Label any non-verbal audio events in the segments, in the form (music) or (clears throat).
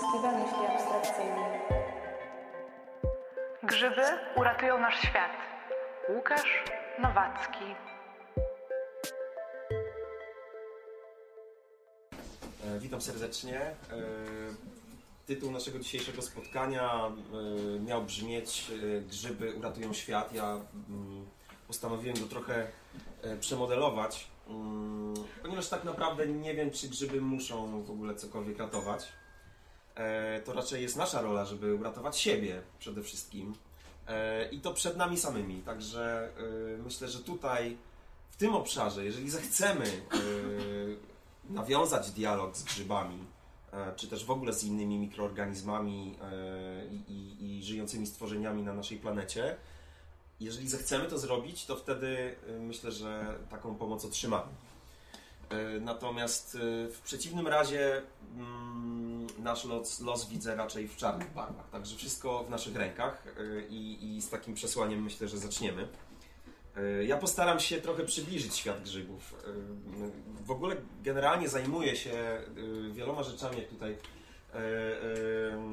Festiwal Myśli Abstrakcyjnej. Grzyby uratują nasz świat. Łukasz Nowacki. E, Witam serdecznie. E, Tytuł naszego dzisiejszego spotkania e, miał brzmieć Grzyby uratują świat. Ja mm, postanowiłem go trochę przemodelować, mm, ponieważ tak naprawdę nie wiem, czy grzyby muszą w ogóle cokolwiek ratować. E, To raczej jest nasza rola, żeby uratować siebie przede wszystkim. E, I to przed nami samymi. Także e, myślę, że tutaj, w tym obszarze, jeżeli zechcemy nawiązać dialog z grzybami, czy też w ogóle z innymi mikroorganizmami i, i, i żyjącymi stworzeniami na naszej planecie, jeżeli zechcemy to zrobić, to wtedy myślę, że taką pomoc otrzymamy. E, Natomiast e, w przeciwnym razie mm, nasz los, los widzę raczej w czarnych barwach. Także wszystko w naszych rękach e, i, i z takim przesłaniem myślę, że zaczniemy. Ja postaram się trochę przybliżyć świat grzybów. W ogóle generalnie zajmuję się wieloma rzeczami, jak tutaj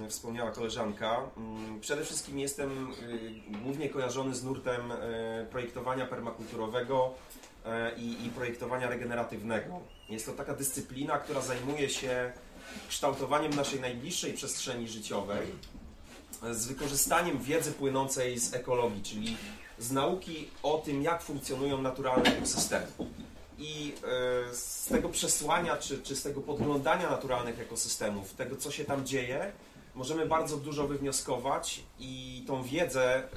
wspomniała koleżanka. Mm, Przede wszystkim jestem głównie kojarzony z nurtem projektowania permakulturowego i, i projektowania regeneratywnego. Jest to taka dyscyplina, która zajmuje się kształtowaniem naszej najbliższej przestrzeni życiowej e, z wykorzystaniem wiedzy płynącej z ekologii, czyli z nauki o tym, jak funkcjonują naturalne ekosystemy. I e, z tego przesłania, czy, czy z tego podglądania naturalnych ekosystemów, tego co się tam dzieje, możemy bardzo dużo wywnioskować i tą wiedzę e,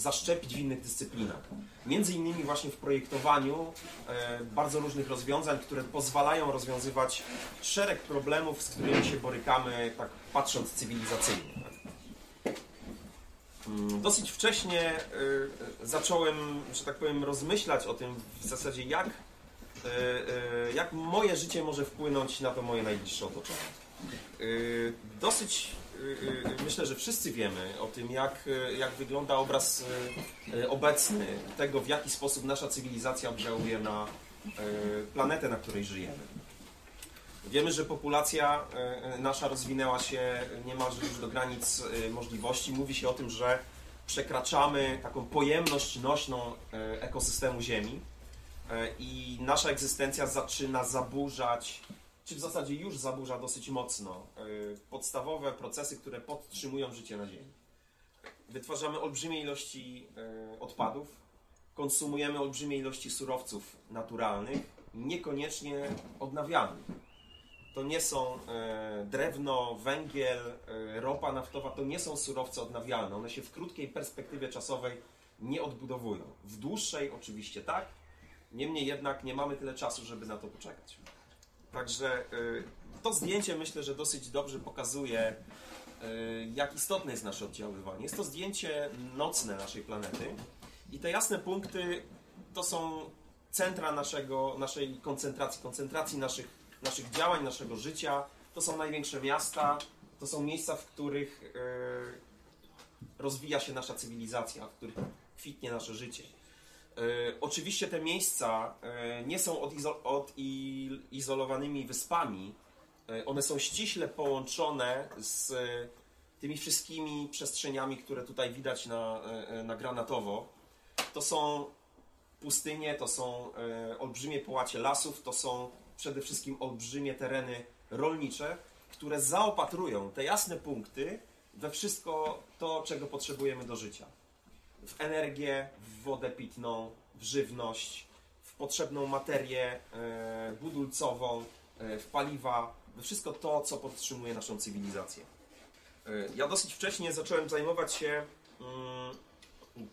zaszczepić w innych dyscyplinach. Między innymi właśnie w projektowaniu e, bardzo różnych rozwiązań, które pozwalają rozwiązywać szereg problemów, z którymi się borykamy, tak patrząc cywilizacyjnie. Mm, Dosyć wcześnie y, zacząłem, że tak powiem, rozmyślać o tym w zasadzie, jak, y, jak moje życie może wpłynąć na to moje najbliższe otoczenie. Dosyć myślę, że wszyscy wiemy o tym, jak, y, jak wygląda obraz y, y, obecny tego, w jaki sposób nasza cywilizacja oddziałuje na y, planetę, na której żyjemy. Wiemy, że populacja nasza rozwinęła się niemalże już do granic możliwości. Mówi się o tym, że przekraczamy taką pojemność nośną ekosystemu Ziemi i nasza egzystencja zaczyna zaburzać, czy w zasadzie już zaburza dosyć mocno e, podstawowe procesy, które podtrzymują życie na Ziemi. Wytwarzamy olbrzymie ilości e, odpadów, konsumujemy olbrzymie ilości surowców naturalnych, niekoniecznie odnawialnych to nie są e, drewno, węgiel, ropa naftowa, to nie są surowce odnawialne. One się w krótkiej perspektywie czasowej nie odbudowują. W dłuższej oczywiście tak, niemniej jednak nie mamy tyle czasu, żeby na to poczekać. Także e, to zdjęcie myślę, że dosyć dobrze pokazuje, e, jak istotne jest nasze oddziaływanie. Jest to zdjęcie nocne naszej planety i te jasne punkty to są centra naszego, naszej koncentracji, koncentracji naszych naszych działań, naszego życia. To są największe miasta, to są miejsca, w których e, rozwija się nasza cywilizacja, w których kwitnie nasze życie. E, oczywiście te miejsca e, nie są odizo- odizolowanymi wyspami. E, one są ściśle połączone z tymi wszystkimi przestrzeniami, które tutaj widać na, na granatowo. To są pustynie, to są olbrzymie połacie lasów, to są przede wszystkim olbrzymie tereny rolnicze, które zaopatrują te jasne punkty we wszystko to, czego potrzebujemy do życia. W energię, w wodę pitną, w żywność, w potrzebną materię e, budulcową, e, w paliwa, we wszystko to, co podtrzymuje naszą cywilizację. E, Ja dosyć wcześnie zacząłem zajmować się mm,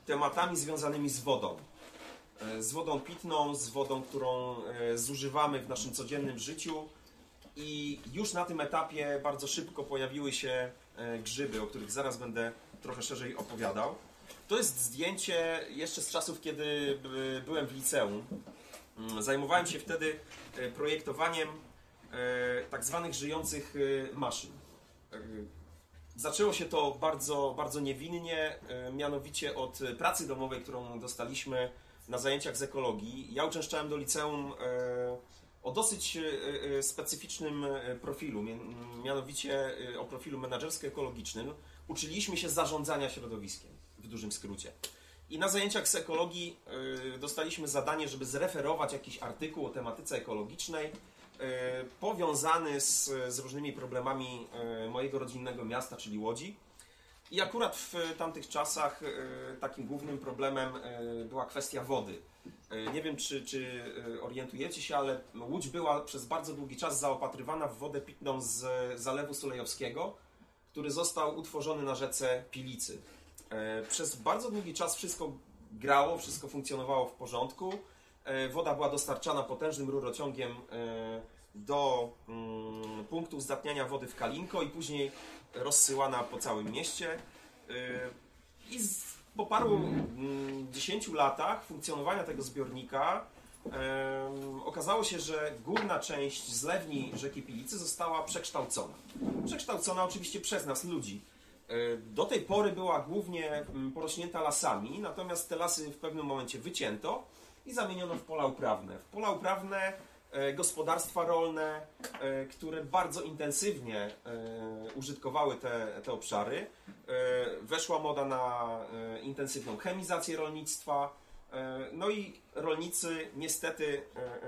tematami związanymi z wodą z wodą pitną, z wodą, którą zużywamy w naszym codziennym życiu. I już na tym etapie bardzo szybko pojawiły się grzyby, o których zaraz będę trochę szerzej opowiadał. To jest zdjęcie jeszcze z czasów, kiedy by- byłem w liceum. Mm, Zajmowałem się wtedy e, projektowaniem e, tak zwanych żyjących e, maszyn. Zaczęło się to bardzo, bardzo niewinnie, mianowicie od pracy domowej, którą dostaliśmy na zajęciach z ekologii. Ja uczęszczałem do liceum o dosyć specyficznym profilu, mianowicie o profilu menedżersko-ekologicznym. Uczyliśmy się zarządzania środowiskiem, w dużym skrócie. I na zajęciach z ekologii dostaliśmy zadanie, żeby zreferować jakiś artykuł o tematyce ekologicznej, powiązany z, z różnymi problemami mojego rodzinnego miasta, czyli Łodzi. I akurat w tamtych czasach takim głównym problemem była kwestia wody. Nie wiem, czy, czy orientujecie się, ale Łódź była przez bardzo długi czas zaopatrywana w wodę pitną z Zalewu Sulejowskiego, który został utworzony na rzece Pilicy. Przez bardzo długi czas wszystko grało, wszystko funkcjonowało w porządku. Woda była dostarczana potężnym rurociągiem do mm, punktu zdatniania wody w Kalinko i później rozsyłana po całym mieście. I po paru mm, dziesięciu latach funkcjonowania tego zbiornika okazało się, że górna część zlewni rzeki Pilicy została przekształcona. Przekształcona oczywiście przez nas, ludzi. Y, do tej pory była głównie mm, porośnięta lasami, natomiast te lasy w pewnym momencie wycięto i zamieniono w pola uprawne. W pola uprawne E, gospodarstwa rolne, e, które bardzo intensywnie e, użytkowały te, te obszary. Weszła moda na intensywną chemizację rolnictwa. No i rolnicy niestety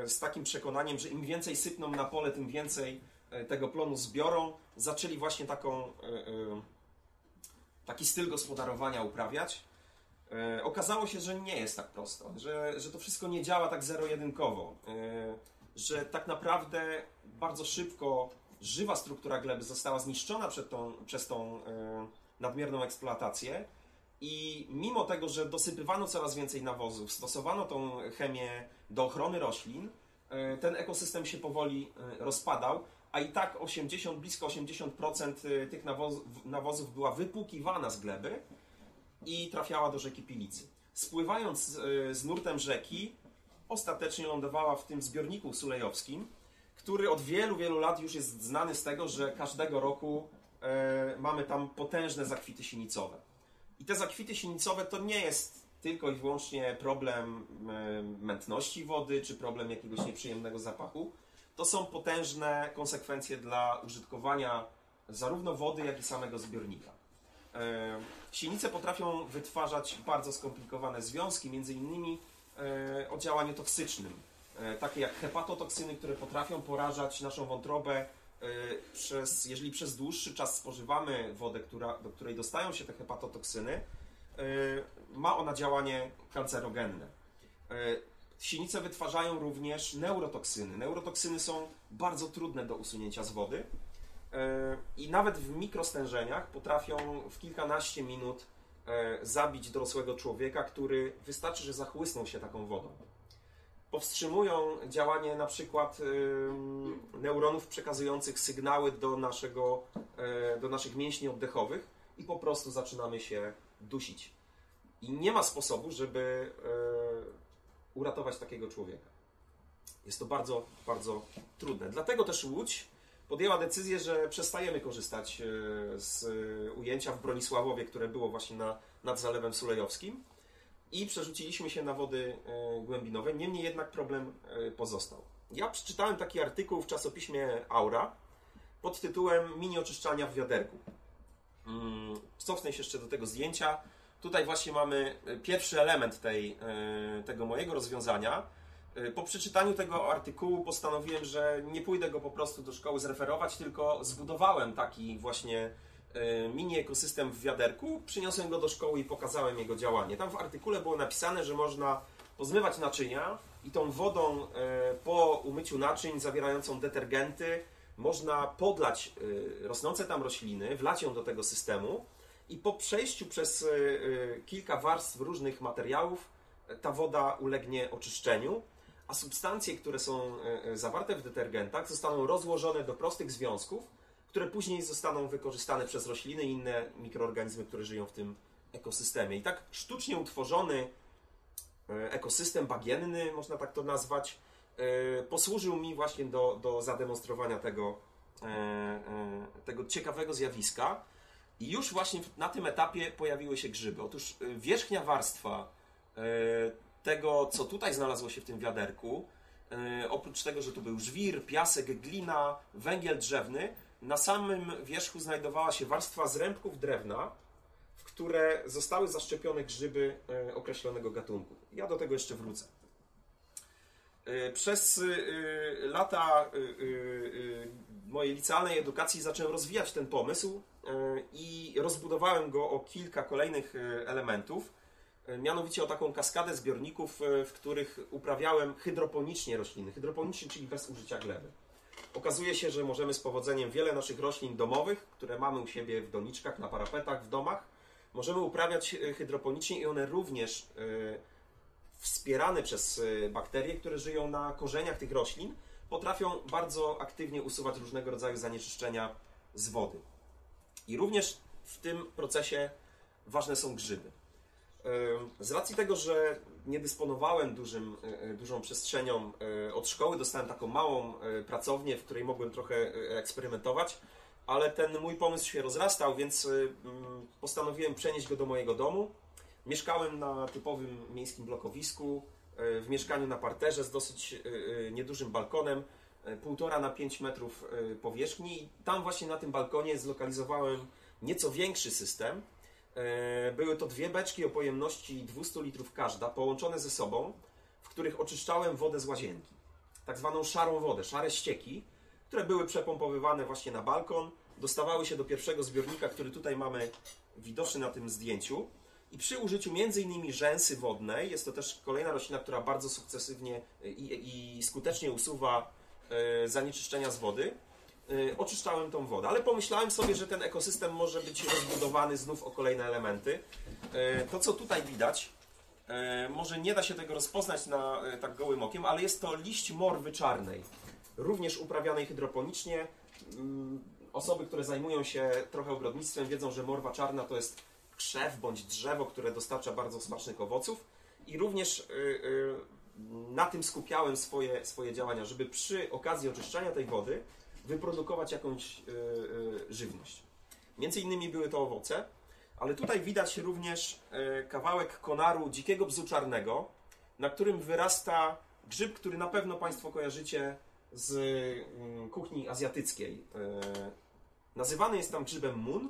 z takim przekonaniem, że im więcej sypną na pole, tym więcej tego plonu zbiorą, zaczęli właśnie taką, taki styl gospodarowania uprawiać. Okazało się, że nie jest tak prosto, że, że to wszystko nie działa tak zero-jedynkowo że tak naprawdę bardzo szybko żywa struktura gleby została zniszczona tą, przez tą e, nadmierną eksploatację. I mimo tego, że dosypywano coraz więcej nawozów, stosowano tą chemię do ochrony roślin, e, ten ekosystem się powoli e, rozpadał, a i tak 80, blisko 80% tych nawozów, nawozów była wypłukiwana z gleby i trafiała do rzeki Pilicy. Spływając z nurtem rzeki, ostatecznie lądowała w tym zbiorniku sulejowskim, który od wielu, wielu lat już jest znany z tego, że każdego roku e, mamy tam potężne zakwity sinicowe. I te zakwity sinicowe to nie jest tylko i wyłącznie problem e, mętności wody, czy problem jakiegoś nieprzyjemnego zapachu. To są potężne konsekwencje dla użytkowania zarówno wody, jak i samego zbiornika. E, sinice potrafią wytwarzać bardzo skomplikowane związki, między innymi E, o działaniu toksycznym, e, takie jak hepatotoksyny, które potrafią porażać naszą wątrobę przez, jeżeli przez dłuższy czas spożywamy wodę, która, do której dostają się te hepatotoksyny, ma ona działanie kancerogenne. Sinice wytwarzają również neurotoksyny. Neurotoksyny są bardzo trudne do usunięcia z wody i nawet w mikrostężeniach potrafią w kilkanaście minut E, zabić dorosłego człowieka, który wystarczy, że zachłysnął się taką wodą. Powstrzymują działanie na przykład neuronów przekazujących sygnały do, naszego, e, do naszych mięśni oddechowych i po prostu zaczynamy się dusić. I nie ma sposobu, żeby e, uratować takiego człowieka. Jest to bardzo, bardzo trudne. Dlatego też Łódź podjęła decyzję, że przestajemy korzystać e, z ujęcia w Bronisławowie, które było właśnie na, nad Zalewem Sulejowskim i przerzuciliśmy się na wody e, głębinowe. Niemniej jednak problem e, pozostał. Ja przeczytałem taki artykuł w czasopiśmie Aura pod tytułem Mini oczyszczalnia w wiaderku. Mm, cofnę się jeszcze do tego zdjęcia. Tutaj właśnie mamy pierwszy element tej, tego mojego rozwiązania. Y, po przeczytaniu tego artykułu postanowiłem, że nie pójdę go po prostu do szkoły zreferować, tylko zbudowałem taki właśnie mini ekosystem w wiaderku, przyniosłem go do szkoły i pokazałem jego działanie. Tam w artykule było napisane, że można pozmywać naczynia i tą wodą po umyciu naczyń zawierającą detergenty można podlać rosnące tam rośliny, wlać ją do tego systemu i po przejściu przez kilka warstw różnych materiałów ta woda ulegnie oczyszczeniu a substancje, które są e, e, zawarte w detergentach, zostaną rozłożone do prostych związków, które później zostaną wykorzystane przez rośliny i inne mikroorganizmy, które żyją w tym ekosystemie. I tak sztucznie utworzony e, ekosystem bagienny, można tak to nazwać, posłużył mi właśnie do, do zademonstrowania tego, tego ciekawego zjawiska. I już właśnie na tym etapie pojawiły się grzyby. Otóż wierzchnia warstwa tego, co tutaj znalazło się w tym wiaderku, E, oprócz tego, że tu był żwir, piasek, glina, węgiel drzewny, na samym wierzchu znajdowała się warstwa zrębków drewna, w które zostały zaszczepione grzyby określonego gatunku. Ja do tego jeszcze wrócę. Przez lata mojej licealnej edukacji zacząłem rozwijać ten pomysł e, i rozbudowałem go o kilka kolejnych e, elementów. E, Mianowicie o taką kaskadę zbiorników, w których uprawiałem hydroponicznie rośliny. Hydroponicznie, czyli bez użycia gleby. Okazuje się, że możemy z powodzeniem wiele naszych roślin domowych, które mamy u siebie w doniczkach, na parapetach, w domach, możemy uprawiać hydroponicznie i one również wspierane przez bakterie, które żyją na korzeniach tych roślin, potrafią bardzo aktywnie usuwać różnego rodzaju zanieczyszczenia z wody. I również w tym procesie ważne są grzyby. Z racji tego, że nie dysponowałem dużym, e, e, dużą przestrzenią e, od szkoły, dostałem taką małą pracownię, w której mogłem trochę eksperymentować, ale ten mój pomysł się rozrastał, więc postanowiłem przenieść go do mojego domu. Mieszkałem na typowym miejskim blokowisku, w mieszkaniu na parterze z dosyć e, e, niedużym balkonem, e, półtora na 5 metrów e, powierzchni. I tam właśnie na tym balkonie zlokalizowałem nieco większy system. E, Były to dwie beczki o pojemności 200 litrów każda, połączone ze sobą, w których oczyszczałem wodę z łazienki. Tak zwaną szarą wodę, szare ścieki, które były przepompowywane właśnie na balkon, dostawały się do pierwszego zbiornika, który tutaj mamy widoczny na tym zdjęciu. I przy użyciu m.in. rzęsy wodnej, jest to też kolejna roślina, która bardzo sukcesywnie i, i skutecznie usuwa e, zanieczyszczenia z wody, e, oczyszczałem tą wodę. Ale pomyślałem sobie, że ten ekosystem może być rozbudowany znów o kolejne elementy. E, To, co tutaj widać, może nie da się tego rozpoznać na tak gołym okiem, ale jest to liść morwy czarnej, również uprawianej hydroponicznie. Mm, Osoby, które zajmują się trochę ogrodnictwem, wiedzą, że morwa czarna to jest krzew bądź drzewo, które dostarcza bardzo smacznych owoców i również y, y, na tym skupiałem swoje, swoje działania, żeby przy okazji oczyszczania tej wody wyprodukować jakąś y, żywność. Między innymi były to owoce, ale tutaj widać również kawałek konaru dzikiego bzu czarnego, na którym wyrasta grzyb, który na pewno Państwo kojarzycie z kuchni azjatyckiej. Nazywany jest tam grzybem mun,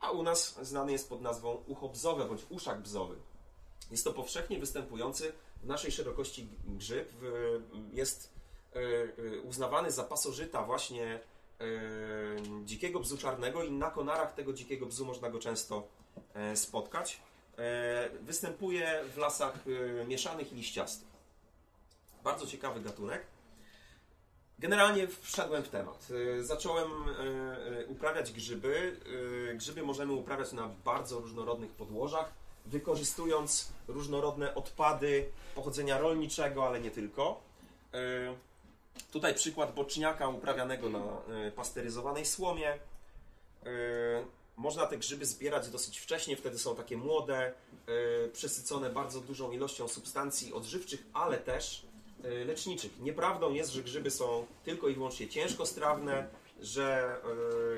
a u nas znany jest pod nazwą ucho bzowe bądź uszak bzowy. Jest to powszechnie występujący w naszej szerokości grzyb. Jest e, e, uznawany za pasożyta właśnie e, dzikiego bzu czarnego i na konarach tego dzikiego bzu można go często spotkać. Występuje w lasach mieszanych i liściastych. Bardzo ciekawy gatunek. Generalnie wszedłem w temat. E, Zacząłem e, e, uprawiać grzyby. Grzyby możemy uprawiać na bardzo różnorodnych podłożach, wykorzystując różnorodne odpady pochodzenia rolniczego, ale nie tylko. Tutaj przykład boczniaka uprawianego na pasteryzowanej słomie. Można te grzyby zbierać dosyć wcześnie, wtedy są takie młode, przesycone bardzo dużą ilością substancji odżywczych, ale też leczniczych. Nieprawdą jest, że grzyby są tylko i wyłącznie ciężkostrawne, że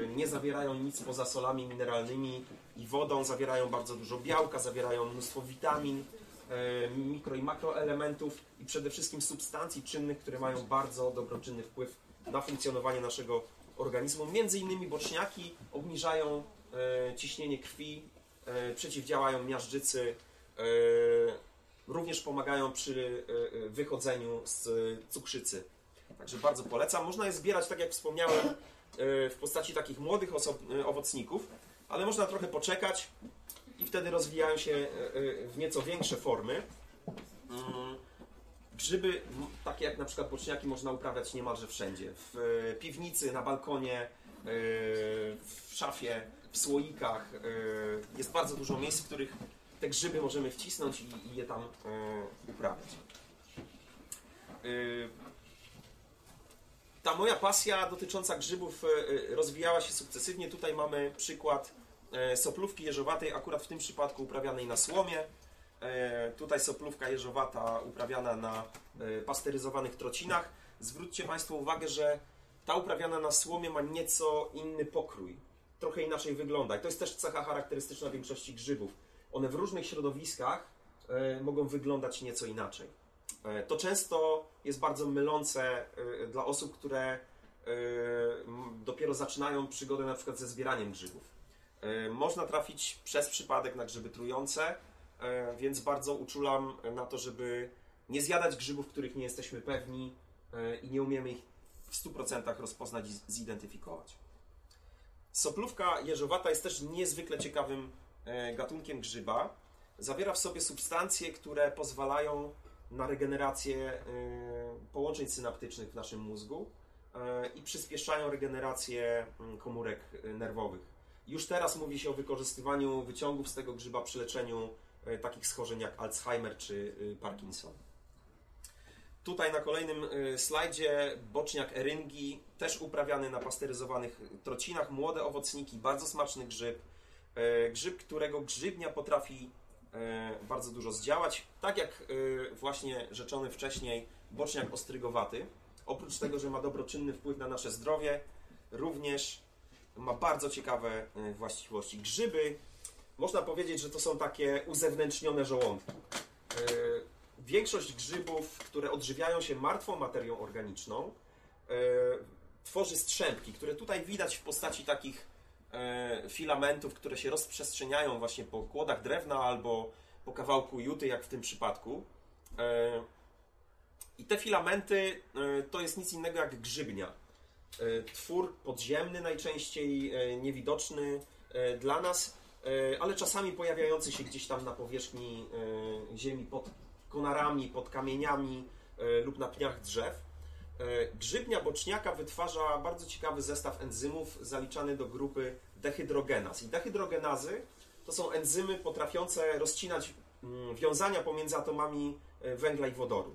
e, nie zawierają nic poza solami mineralnymi i wodą, zawierają bardzo dużo białka, zawierają mnóstwo witamin, e, mikro i makroelementów i przede wszystkim substancji czynnych, które mają bardzo dobroczynny wpływ na funkcjonowanie naszego organizmu. Między innymi boczniaki obniżają e, ciśnienie krwi, e, przeciwdziałają miażdżycy, e, również pomagają przy e, e, wychodzeniu z cukrzycy. Także bardzo polecam. Można je zbierać, tak jak wspomniałem, e, w postaci takich młodych owocników, ale można trochę poczekać i wtedy rozwijają się w nieco większe formy. Mm, Grzyby, takie jak na przykład boczniaki, można uprawiać niemalże wszędzie. W piwnicy, na balkonie, w szafie, w słoikach. Jest bardzo dużo miejsc, w których te grzyby możemy wcisnąć i, i je tam e, uprawiać. E, Ta moja pasja dotycząca grzybów e, rozwijała się sukcesywnie. Tutaj mamy przykład soplówki jeżowatej, akurat w tym przypadku uprawianej na słomie. Tutaj soplówka jeżowata uprawiana na pasteryzowanych trocinach. Zwróćcie Państwo uwagę, że ta uprawiana na słomie ma nieco inny pokrój. Trochę inaczej wygląda. I to jest też cecha charakterystyczna większości grzybów. One w różnych środowiskach e, mogą wyglądać nieco inaczej. E, to często jest bardzo mylące e, dla osób, które dopiero zaczynają przygodę na przykład ze zbieraniem grzybów. Można trafić przez przypadek na grzyby trujące, więc bardzo uczulam na to, żeby nie zjadać grzybów, których nie jesteśmy pewni i nie umiemy ich w 100% rozpoznać i zidentyfikować. Soplówka jeżowata jest też niezwykle ciekawym gatunkiem grzyba. Zawiera w sobie substancje, które pozwalają na regenerację e, połączeń synaptycznych w naszym mózgu e, i przyspieszają regenerację mm, komórek e, nerwowych. Już teraz mówi się o wykorzystywaniu wyciągów z tego grzyba przy leczeniu e, takich schorzeń jak Alzheimer czy e, Parkinson. Tutaj na kolejnym y, slajdzie boczniak eryngi, też uprawiany na pasteryzowanych trocinach, młode owocniki, bardzo smaczny grzyb. E, Grzyb, którego grzybnia potrafi e, bardzo dużo zdziałać, tak jak e, właśnie rzeczony wcześniej boczniak ostrygowaty. Oprócz tego, że ma dobroczynny wpływ na nasze zdrowie, również ma bardzo ciekawe właściwości. Grzyby, można powiedzieć, że to są takie uzewnętrznione żołądki. Większość grzybów, które odżywiają się martwą materią organiczną, tworzy strzępki, które tutaj widać w postaci takich filamentów, które się rozprzestrzeniają właśnie po kłodach drewna albo po kawałku juty, jak w tym przypadku. E, I te filamenty e, to jest nic innego jak grzybnia. E, Twór podziemny, najczęściej e, niewidoczny e, dla nas, e, ale czasami pojawiający się gdzieś tam na powierzchni e, ziemi pod konarami, pod kamieniami e, lub na pniach drzew. E, Grzybnia boczniaka wytwarza bardzo ciekawy zestaw enzymów zaliczany do grupy dehydrogenaz. I dehydrogenazy to są enzymy potrafiące rozcinać mm, wiązania pomiędzy atomami e, węgla i wodoru.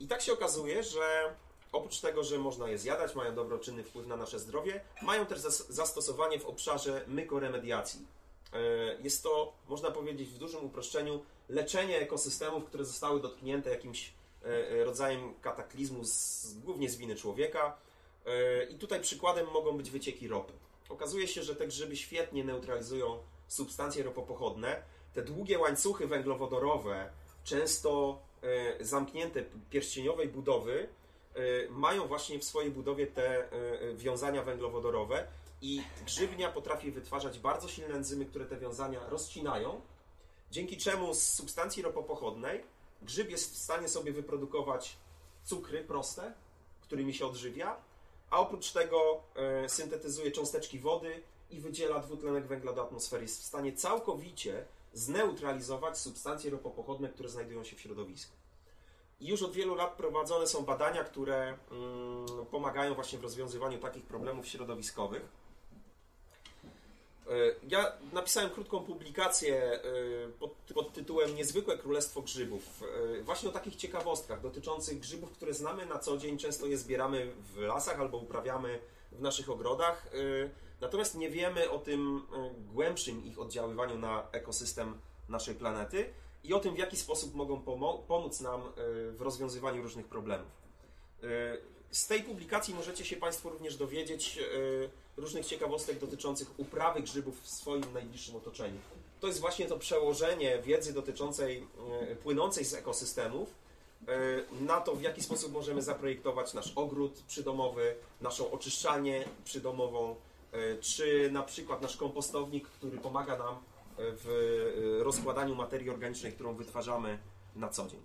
I tak się okazuje, że oprócz tego, że można je zjadać, mają dobroczynny wpływ na nasze zdrowie, mają też zas- zastosowanie w obszarze mykoremediacji. E, Jest to, można powiedzieć w dużym uproszczeniu, leczenie ekosystemów, które zostały dotknięte jakimś rodzajem kataklizmu, z, głównie z winy człowieka. E, I tutaj przykładem mogą być wycieki ropy. Okazuje się, że te grzyby świetnie neutralizują substancje ropopochodne. Te długie łańcuchy węglowodorowe, często e, zamknięte pierścieniowej budowy, e, mają właśnie w swojej budowie te e, wiązania węglowodorowe i grzybnia potrafi wytwarzać bardzo silne enzymy, które te wiązania rozcinają, dzięki czemu z substancji ropopochodnej grzyb jest w stanie sobie wyprodukować cukry proste, którymi się odżywia, a oprócz tego e, syntetyzuje cząsteczki wody i wydziela dwutlenek węgla do atmosfery. Jest w stanie całkowicie zneutralizować substancje ropopochodne, które znajdują się w środowisku. I już od wielu lat prowadzone są badania, które mm, pomagają właśnie w rozwiązywaniu takich problemów środowiskowych. E, Ja napisałem krótką publikację e, pod, pod tytułem Niezwykłe Królestwo Grzybów. E, Właśnie o takich ciekawostkach dotyczących grzybów, które znamy na co dzień, często je zbieramy w lasach albo uprawiamy w naszych ogrodach. Natomiast nie wiemy o tym głębszym ich oddziaływaniu na ekosystem naszej planety i o tym, w jaki sposób mogą pomóc nam w rozwiązywaniu różnych problemów. Z tej publikacji możecie się Państwo również dowiedzieć e, różnych ciekawostek dotyczących uprawy grzybów w swoim najbliższym otoczeniu. To jest właśnie to przełożenie wiedzy dotyczącej e, płynącej z ekosystemów e, na to, w jaki sposób możemy zaprojektować nasz ogród przydomowy, naszą oczyszczalnię przydomową, czy na przykład nasz kompostownik, który pomaga nam w rozkładaniu materii organicznej, którą wytwarzamy na co dzień.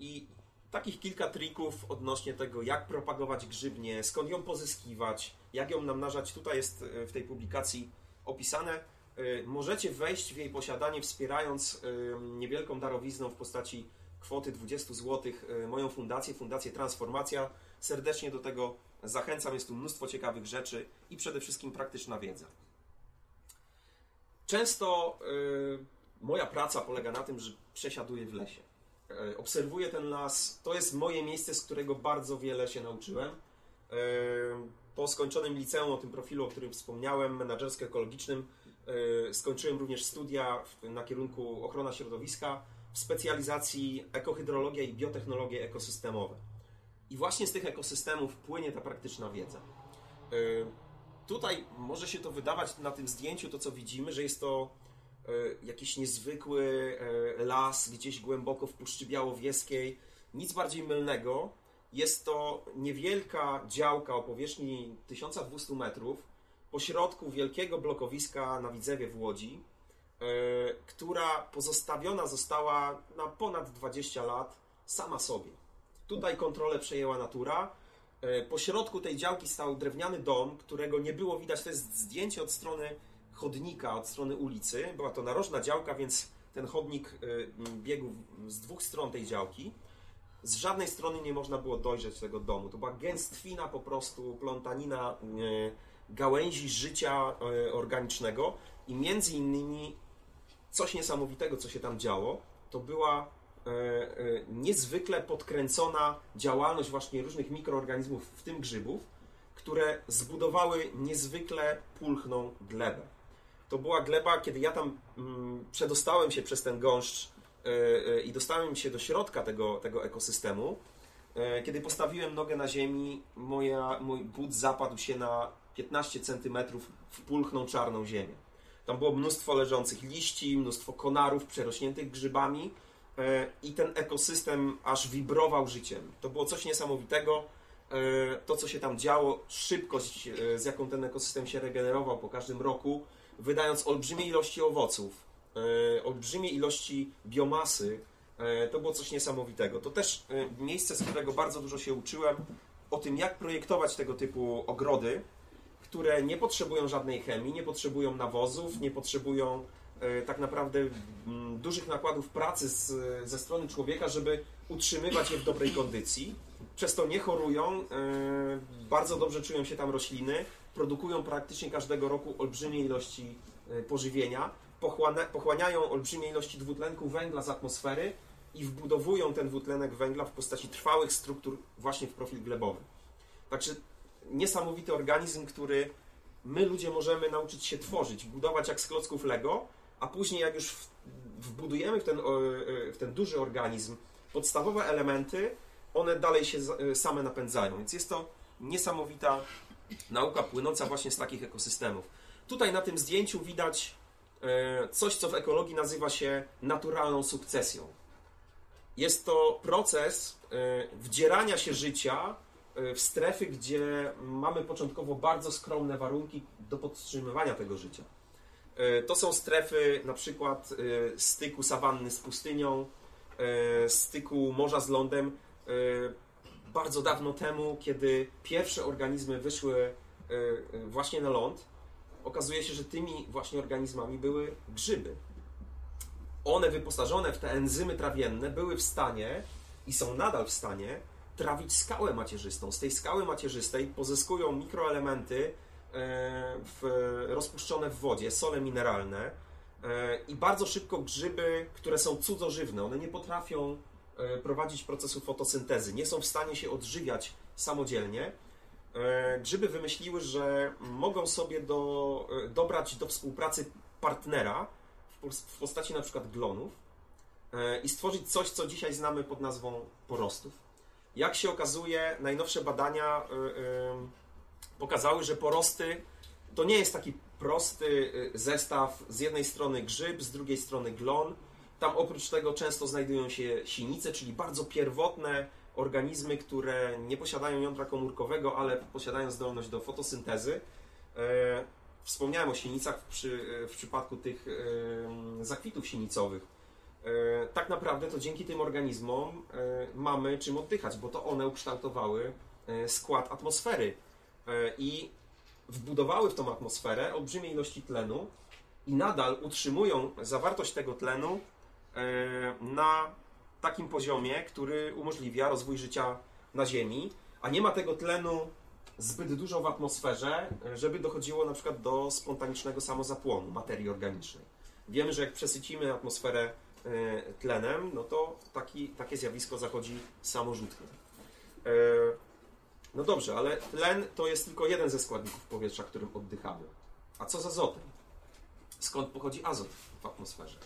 I takich kilka trików odnośnie tego, jak propagować grzybnię, skąd ją pozyskiwać, jak ją namnażać, tutaj jest e, w tej publikacji opisane. E, Możecie wejść w jej posiadanie wspierając e, niewielką darowizną w postaci kwoty 20 zł moją fundację, Fundację Transformacja. Serdecznie do tego zachęcam, jest tu mnóstwo ciekawych rzeczy i przede wszystkim praktyczna wiedza. Często moja praca polega na tym, że przesiaduję w lesie. Y, obserwuję ten las. To jest moje miejsce, z którego bardzo wiele się nauczyłem. Y, po skończonym liceum, o tym profilu, o którym wspomniałem, menedżersko-ekologicznym, y, skończyłem również studia na kierunku ochrona środowiska w specjalizacji ekohydrologia i biotechnologie ekosystemowe. I właśnie z tych ekosystemów płynie ta praktyczna wiedza. Tutaj może się to wydawać na tym zdjęciu, to co widzimy, że jest to e, jakiś niezwykły e, las gdzieś głęboko w Puszczy Białowieskiej Nic bardziej mylnego. Jest to niewielka działka o powierzchni 1200 metrów pośrodku wielkiego blokowiska na Widzewie w Łodzi, e, która pozostawiona została na ponad 20 lat sama sobie. Tutaj kontrolę przejęła natura. E, Po środku tej działki stał drewniany dom, którego nie było widać. To jest zdjęcie od strony chodnika, od strony ulicy. Była to narożna działka, więc ten chodnik m, biegł z dwóch stron tej działki. Z żadnej strony nie można było dojrzeć tego domu. To była gęstwina po prostu, plątanina e, gałęzi życia e, organicznego i między innymi coś niesamowitego, co się tam działo, to była niezwykle podkręcona działalność właśnie różnych mikroorganizmów, w tym grzybów, które zbudowały niezwykle pulchną glebę. To była gleba, kiedy ja tam mm, przedostałem się przez ten gąszcz e, e, i dostałem się do środka tego, tego ekosystemu. E, Kiedy postawiłem nogę na ziemi, moja, mój but zapadł się na 15 cm w pulchną czarną ziemię. Tam było mnóstwo leżących liści, mnóstwo konarów przerośniętych grzybami i ten ekosystem aż wibrował życiem. To było coś niesamowitego. To, co się tam działo, szybkość, z jaką ten ekosystem się regenerował po każdym roku, wydając olbrzymie ilości owoców, e, olbrzymie ilości biomasy, e, to było coś niesamowitego. To też e, miejsce, z którego bardzo dużo się uczyłem o tym, jak projektować tego typu ogrody, które nie potrzebują żadnej chemii, nie potrzebują nawozów, nie potrzebują tak naprawdę dużych nakładów pracy z, ze strony człowieka, żeby utrzymywać je w dobrej kondycji. Przez to nie chorują, bardzo dobrze czują się tam rośliny, produkują praktycznie każdego roku olbrzymie ilości e, pożywienia, pochłania, pochłaniają olbrzymie ilości dwutlenku węgla z atmosfery i wbudowują ten dwutlenek węgla w postaci trwałych struktur właśnie w profil glebowy. Także niesamowity organizm, który my ludzie możemy nauczyć się tworzyć, budować jak z klocków Lego, a później jak już wbudujemy w ten, e, w ten duży organizm podstawowe elementy, one dalej się e, same napędzają. Więc jest to niesamowita nauka płynąca właśnie z takich ekosystemów. Tutaj na tym zdjęciu widać e, coś, co w ekologii nazywa się naturalną sukcesją. Jest to proces e, wdzierania się życia e, w strefy, gdzie mamy początkowo bardzo skromne warunki do podtrzymywania tego życia. To są strefy na przykład styku sawanny z pustynią, styku morza z lądem. Bardzo dawno temu, kiedy pierwsze organizmy wyszły e, e, właśnie na ląd, okazuje się, że tymi właśnie organizmami były grzyby. One wyposażone w te enzymy trawienne były w stanie i są nadal w stanie trawić skałę macierzystą. Z tej skały macierzystej pozyskują mikroelementy e, w, rozpuszczone w wodzie, sole mineralne i bardzo szybko grzyby, które są cudzożywne, one nie potrafią prowadzić procesu fotosyntezy, nie są w stanie się odżywiać samodzielnie. E, Grzyby wymyśliły, że mogą sobie do, e, dobrać do współpracy partnera w pos- w postaci na przykład glonów e, i stworzyć coś, co dzisiaj znamy pod nazwą porostów. Jak się okazuje, najnowsze badania e, e, pokazały, że porosty to nie jest taki prosty e, zestaw z jednej strony grzyb, z drugiej strony glon. Tam oprócz tego często znajdują się sinice, czyli bardzo pierwotne organizmy, które nie posiadają jądra komórkowego, ale posiadają zdolność do fotosyntezy. E, Wspomniałem o sinicach w, przy, w przypadku tych e, zakwitów sinicowych. E, Tak naprawdę to dzięki tym organizmom e, mamy czym oddychać, bo to one ukształtowały e, skład atmosfery e, i wbudowały w tą atmosferę olbrzymie ilości tlenu i nadal utrzymują zawartość tego tlenu e, na takim poziomie, który umożliwia rozwój życia na Ziemi, a nie ma tego tlenu zbyt dużo w atmosferze, żeby dochodziło na przykład do spontanicznego samozapłonu materii organicznej. Wiemy, że jak przesycimy atmosferę e, tlenem, no to taki, takie zjawisko zachodzi samorzutnie. E, No dobrze, ale tlen to jest tylko jeden ze składników powietrza, którym oddychamy. A co z azotem? Skąd pochodzi azot w atmosferze?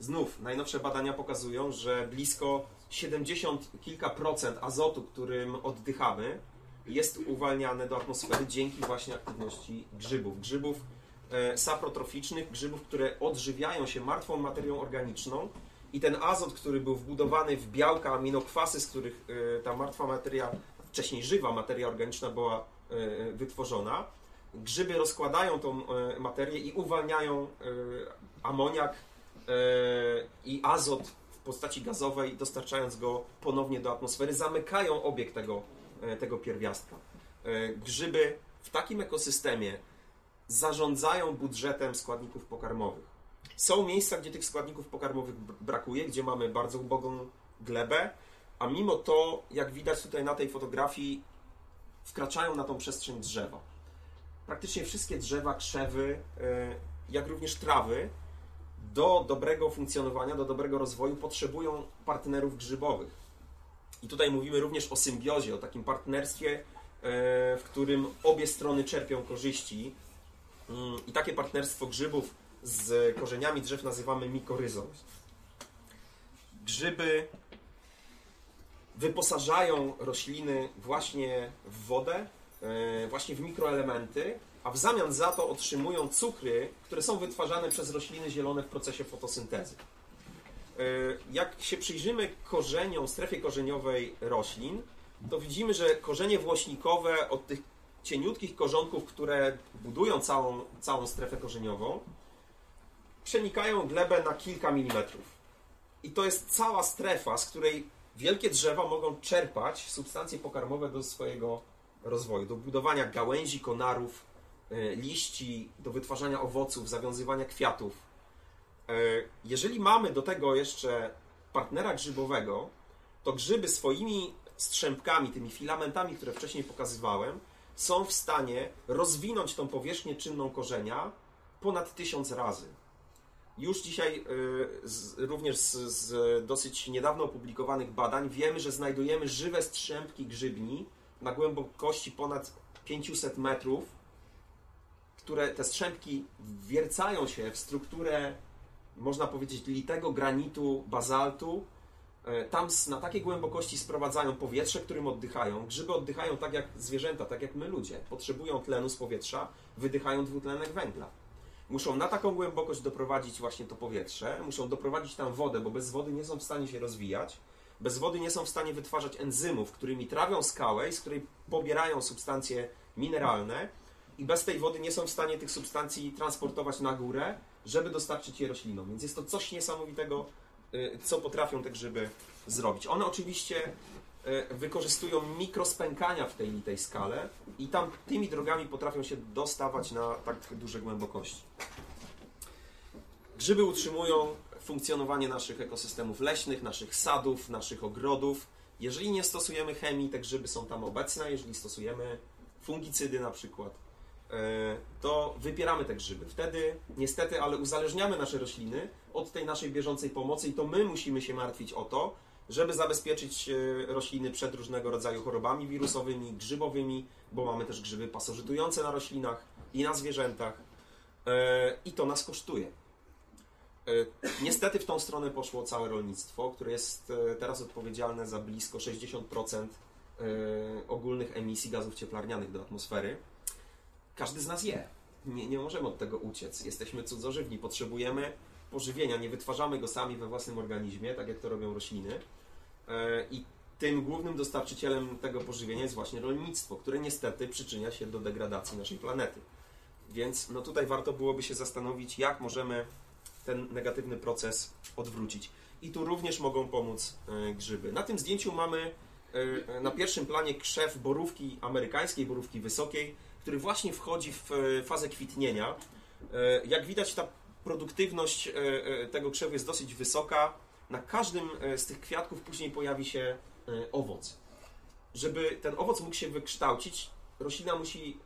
Znów, najnowsze badania pokazują, że blisko 70 kilka procent azotu, którym oddychamy, jest uwalniane do atmosfery dzięki właśnie aktywności grzybów. Grzybów e, saprotroficznych, grzybów, które odżywiają się martwą materią organiczną i ten azot, który był wbudowany w białka, aminokwasy, z których y, ta martwa materia, wcześniej żywa materia organiczna była y, wytworzona, grzyby rozkładają tą materię i uwalniają amoniak i azot w postaci gazowej, dostarczając go ponownie do atmosfery, zamykają obieg tego, tego pierwiastka. Grzyby w takim ekosystemie zarządzają budżetem składników pokarmowych. Są miejsca, gdzie tych składników pokarmowych brakuje, gdzie mamy bardzo ubogą glebę, a mimo to, jak widać tutaj na tej fotografii, wkraczają na tą przestrzeń drzewa. Praktycznie wszystkie drzewa, krzewy, e, jak również trawy, do dobrego funkcjonowania, do dobrego rozwoju potrzebują partnerów grzybowych. I tutaj mówimy również o symbiozie, o takim partnerstwie, e, w którym obie strony czerpią korzyści. Mm, I takie partnerstwo grzybów z korzeniami drzew nazywamy mikoryzą. Grzyby wyposażają rośliny właśnie w wodę, e, właśnie w mikroelementy, a w zamian za to otrzymują cukry, które są wytwarzane przez rośliny zielone w procesie fotosyntezy. E, jak się przyjrzymy korzeniom, strefie korzeniowej roślin, to widzimy, że korzenie włośnikowe od tych cieniutkich korzonków, które budują całą, całą strefę korzeniową, przenikają glebę na kilka milimetrów. I to jest cała strefa, z której wielkie drzewa mogą czerpać substancje pokarmowe do swojego rozwoju, do budowania gałęzi, konarów, liści, do wytwarzania owoców, zawiązywania kwiatów. E, jeżeli mamy do tego jeszcze partnera grzybowego, to grzyby swoimi strzępkami, tymi filamentami, które wcześniej pokazywałem, są w stanie rozwinąć tą powierzchnię czynną korzenia ponad tysiąc razy. Już dzisiaj, z, również z, dosyć niedawno opublikowanych badań, wiemy, że znajdujemy żywe strzępki grzybni na głębokości ponad 500 metrów, które te strzępki wiercają się w strukturę, można powiedzieć, litego granitu, bazaltu. E, tam na takiej głębokości sprowadzają powietrze, którym oddychają. Grzyby oddychają tak jak zwierzęta, tak jak my ludzie. Potrzebują tlenu z powietrza, wydychają dwutlenek węgla muszą na taką głębokość doprowadzić właśnie to powietrze, muszą doprowadzić tam wodę, bo bez wody nie są w stanie się rozwijać, bez wody nie są w stanie wytwarzać enzymów, którymi trawią skałę i z której pobierają substancje mineralne i bez tej wody nie są w stanie tych substancji transportować na górę, żeby dostarczyć je roślinom. Więc jest to coś niesamowitego, y, co potrafią te grzyby zrobić. One oczywiście E, wykorzystują mikrospękania w tej litej skale i tam tymi drogami potrafią się dostawać na tak duże głębokości. Grzyby utrzymują funkcjonowanie naszych ekosystemów leśnych, naszych sadów, naszych ogrodów. Jeżeli nie stosujemy chemii, te grzyby są tam obecne. Jeżeli stosujemy fungicydy na przykład, to wypieramy te grzyby. Wtedy niestety, ale uzależniamy nasze rośliny od tej naszej bieżącej pomocy i to my musimy się martwić o to, żeby zabezpieczyć e, rośliny przed różnego rodzaju chorobami wirusowymi, grzybowymi, bo mamy też grzyby pasożytujące na roślinach i na zwierzętach e, i to nas kosztuje. E, niestety w tą stronę poszło całe rolnictwo, które jest teraz odpowiedzialne za blisko 60% ogólnych emisji gazów cieplarnianych do atmosfery. Każdy z nas je. Nie, nie możemy od tego uciec. Jesteśmy cudzożywni, potrzebujemy pożywienia, nie wytwarzamy go sami we własnym organizmie, tak jak to robią rośliny. E, I tym głównym dostarczycielem tego pożywienia jest właśnie rolnictwo, które niestety przyczynia się do degradacji naszej planety. Więc no tutaj warto byłoby się zastanowić, jak możemy ten negatywny proces odwrócić. I tu również mogą pomóc e, grzyby. Na tym zdjęciu mamy e, na pierwszym planie krzew borówki amerykańskiej, borówki wysokiej, który właśnie wchodzi w fazę kwitnienia. Jak widać, ta produktywność tego krzewu jest dosyć wysoka na każdym e, z tych kwiatków później pojawi się e, owoc. Żeby ten owoc mógł się wykształcić, roślina musi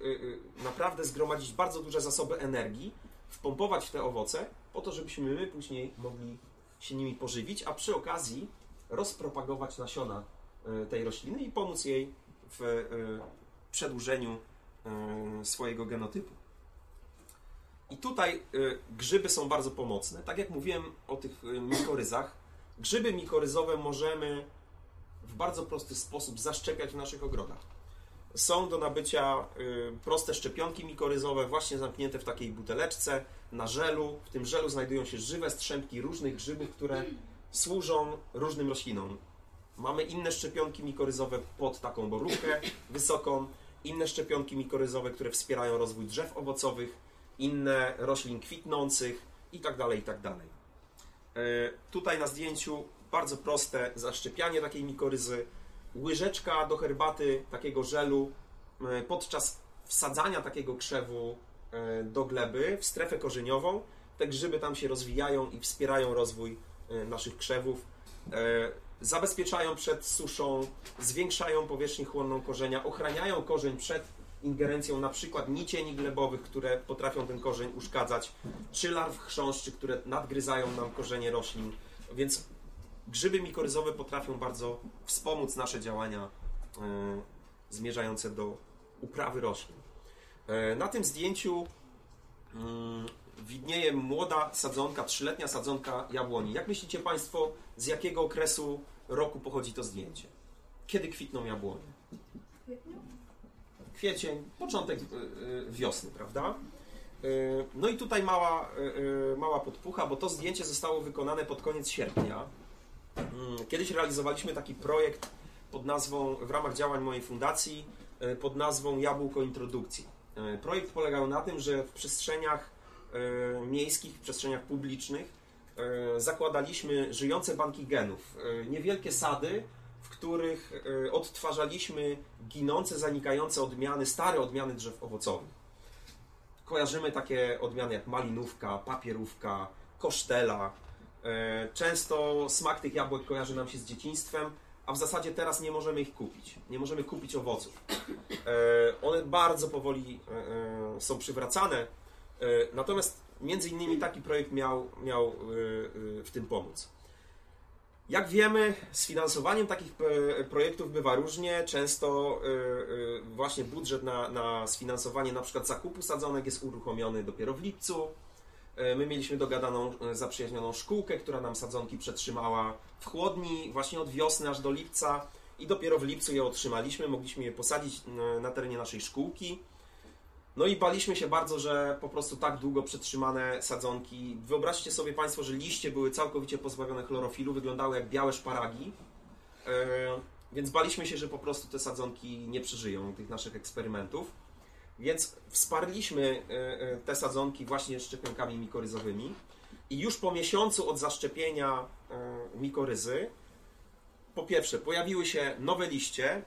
e, naprawdę zgromadzić bardzo duże zasoby energii, wpompować w te owoce, po to, żebyśmy my później mogli się nimi pożywić, a przy okazji rozpropagować nasiona tej rośliny i pomóc jej w przedłużeniu swojego genotypu. I tutaj grzyby są bardzo pomocne. Tak jak mówiłem o tych mikoryzach, Grzyby mikoryzowe możemy w bardzo prosty sposób zaszczepiać w naszych ogrodach. Są do nabycia proste szczepionki mikoryzowe, właśnie zamknięte w takiej buteleczce na żelu. W tym żelu znajdują się żywe strzępki różnych grzybów, które służą różnym roślinom. Mamy inne szczepionki mikoryzowe pod taką borówkę wysoką, inne szczepionki mikoryzowe, które wspierają rozwój drzew owocowych, inne roślin kwitnących itd. itd. E, Tutaj na zdjęciu bardzo proste zaszczepianie takiej mikoryzy. Łyżeczka do herbaty takiego żelu e, podczas wsadzania takiego krzewu e, do gleby w strefę korzeniową. Te grzyby tam się rozwijają i wspierają rozwój naszych krzewów. Zabezpieczają przed suszą, zwiększają powierzchnię chłonną korzenia, ochraniają korzeń przed ingerencją na przykład nicieni glebowych, które potrafią ten korzeń uszkadzać, czy larw chrząszczy, które nadgryzają nam korzenie roślin. Więc grzyby mikoryzowe potrafią bardzo wspomóc nasze działania e, zmierzające do uprawy roślin. E, Na tym zdjęciu mm, widnieje młoda sadzonka, trzyletnia sadzonka jabłoni. Jak myślicie Państwo, z jakiego okresu roku pochodzi to zdjęcie? Kiedy kwitną jabłonie? Kwiecień, początek y, y, wiosny, prawda? Y, No i tutaj mała, mała podpucha, bo to zdjęcie zostało wykonane pod koniec sierpnia. Mm, Kiedyś realizowaliśmy taki projekt pod nazwą, w ramach działań mojej fundacji, pod nazwą Jabłko Introdukcji. Projekt polegał na tym, że w przestrzeniach miejskich, w przestrzeniach publicznych zakładaliśmy żyjące banki genów. Y, Niewielkie sady, w których y, odtwarzaliśmy ginące, zanikające odmiany, stare odmiany drzew owocowych. Kojarzymy takie odmiany jak malinówka, papierówka, kosztela. E, Często smak tych jabłek kojarzy nam się z dzieciństwem, a w zasadzie teraz nie możemy ich kupić. Nie możemy kupić owoców. E, One bardzo powoli e, e, są przywracane. E, Natomiast między innymi taki projekt miał, miał e, e, w tym pomóc. Jak wiemy, z finansowaniem takich e, projektów bywa różnie. Często e, e, właśnie budżet na, na sfinansowanie na przykład zakupu sadzonek jest uruchomiony dopiero w lipcu. My mieliśmy dogadaną, zaprzyjaźnioną szkółkę, która nam sadzonki przetrzymała w chłodni właśnie od wiosny aż do lipca i dopiero w lipcu je otrzymaliśmy. Mogliśmy je posadzić na terenie naszej szkółki. No i baliśmy się bardzo, że po prostu tak długo przetrzymane sadzonki. Wyobraźcie sobie Państwo, że liście były całkowicie pozbawione chlorofilu, wyglądały jak białe szparagi. E, Więc baliśmy się, że po prostu te sadzonki nie przeżyją tych naszych eksperymentów. Więc wsparliśmy e, e, te sadzonki właśnie szczepionkami mikoryzowymi. I już po miesiącu od zaszczepienia e, mikoryzy, po pierwsze, pojawiły się nowe liście,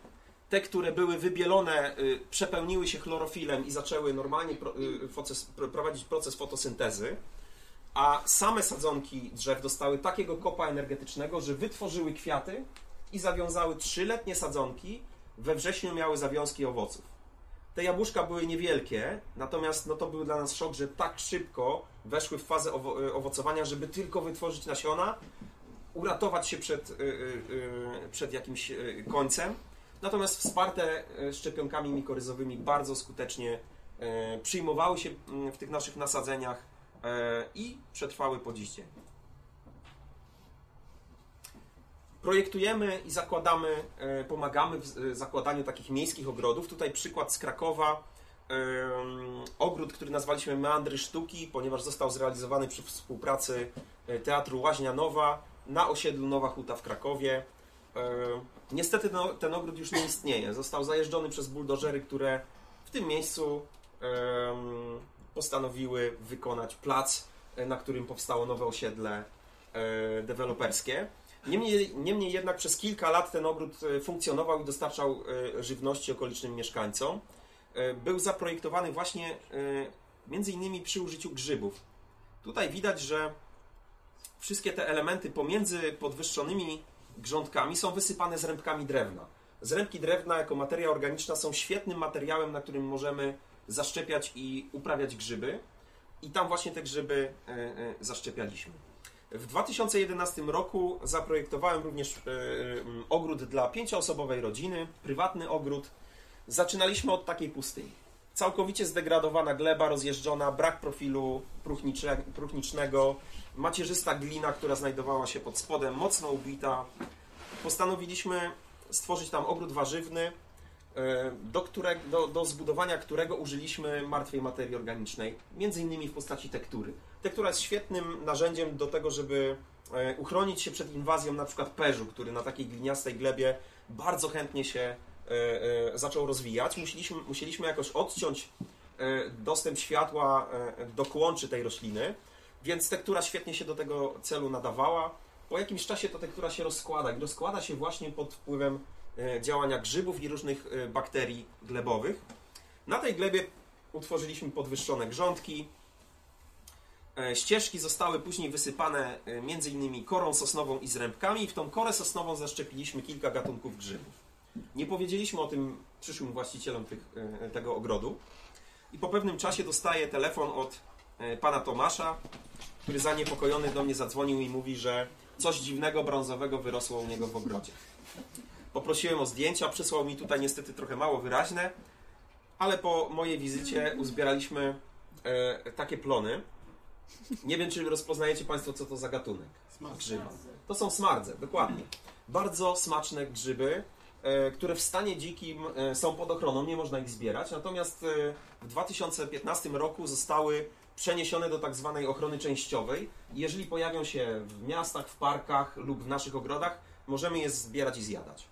te, które były wybielone, y, przepełniły się chlorofilem i zaczęły normalnie y, prowadzić proces fotosyntezy, a same sadzonki drzew dostały takiego kopa energetycznego, że wytworzyły kwiaty i zawiązały trzyletnie sadzonki. We wrześniu miały zawiązki owoców. Te jabłuszka były niewielkie, natomiast no to był dla nas szok, że tak szybko weszły w fazę owo- y, owocowania, żeby tylko wytworzyć nasiona, uratować się przed, przed jakimś końcem. Natomiast wsparte e, szczepionkami mikoryzowymi bardzo skutecznie e, przyjmowały się mm, w tych naszych nasadzeniach e, i przetrwały po dziś dzień. Projektujemy i zakładamy, pomagamy w zakładaniu takich miejskich ogrodów. Tutaj przykład z Krakowa. Ogród, który nazwaliśmy Meandry Sztuki, ponieważ został zrealizowany przy współpracy Teatru Łaźnia Nowa na osiedlu Nowa Huta w Krakowie. E, Niestety no, ten ogród już nie istnieje. Został zajeżdżony przez buldożery, które w tym miejscu postanowiły wykonać plac, e, na którym powstało nowe osiedle e, deweloperskie. Niemniej, niemniej jednak przez kilka lat ten ogród funkcjonował i dostarczał żywności okolicznym mieszkańcom. Był zaprojektowany właśnie między innymi przy użyciu grzybów. Tutaj widać, że wszystkie te elementy pomiędzy podwyższonymi grządkami są wysypane zrębkami drewna. Zrębki drewna jako materia organiczna są świetnym materiałem, na którym możemy zaszczepiać i uprawiać grzyby. I tam właśnie te grzyby e, e, zaszczepialiśmy. W 2011 roku zaprojektowałem również e, ogród dla pięcioosobowej rodziny, prywatny ogród. Zaczynaliśmy od takiej pustyni. Całkowicie zdegradowana gleba, rozjeżdżona, brak profilu próchnicznego, macierzysta glina, która znajdowała się pod spodem, mocno ubita. Postanowiliśmy stworzyć tam ogród warzywny, e, do, którego, do, do zbudowania którego użyliśmy martwej materii organicznej, między innymi w postaci tektury. Tektura jest świetnym narzędziem do tego, żeby e, uchronić się przed inwazją na przykład perzu, który na takiej gliniastej glebie bardzo chętnie się e, zaczął rozwijać. Musieliśmy, musieliśmy jakoś odciąć dostęp światła do kłączy tej rośliny, więc tektura świetnie się do tego celu nadawała. Po jakimś czasie ta tektura się rozkłada i rozkłada się właśnie pod wpływem e, działania grzybów i różnych e, bakterii glebowych. Na tej glebie utworzyliśmy podwyższone grządki. E, Ścieżki zostały później wysypane innymi korą sosnową i zrębkami w tą korę sosnową zaszczepiliśmy kilka gatunków grzybów. Nie powiedzieliśmy o tym przyszłym właścicielom tych, tego ogrodu i po pewnym czasie dostaję telefon od pana Tomasza, który zaniepokojony do mnie zadzwonił i mówi, że coś dziwnego brązowego wyrosło u niego w ogrodzie. Poprosiłem o zdjęcia, przysłał mi tutaj niestety trochę mało wyraźne, ale po mojej wizycie uzbieraliśmy e, takie plony. Nie wiem, czy rozpoznajecie Państwo, co to za gatunek grzyba. To są smardze, dokładnie. Bardzo smaczne grzyby, e, które w stanie dzikim e, są pod ochroną, nie można ich zbierać. Natomiast e, w 2015 roku zostały przeniesione do tak zwanej ochrony częściowej. Jeżeli pojawią się w miastach, w parkach lub w naszych ogrodach, możemy je zbierać i zjadać.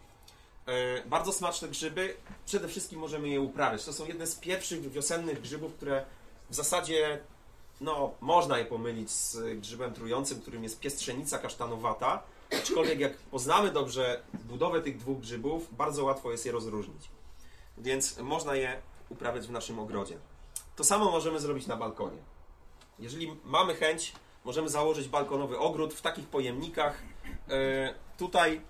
E, Bardzo smaczne grzyby, przede wszystkim możemy je uprawiać. To są jedne z pierwszych wiosennych grzybów, które w zasadzie no, można je pomylić z grzybem trującym, którym jest piestrzenica kasztanowata. Aczkolwiek jak poznamy dobrze budowę tych dwóch grzybów, bardzo łatwo jest je rozróżnić. Więc można je uprawiać w naszym ogrodzie. To samo możemy zrobić na balkonie. Jeżeli mamy chęć, możemy założyć balkonowy ogród w takich pojemnikach. E, Tutaj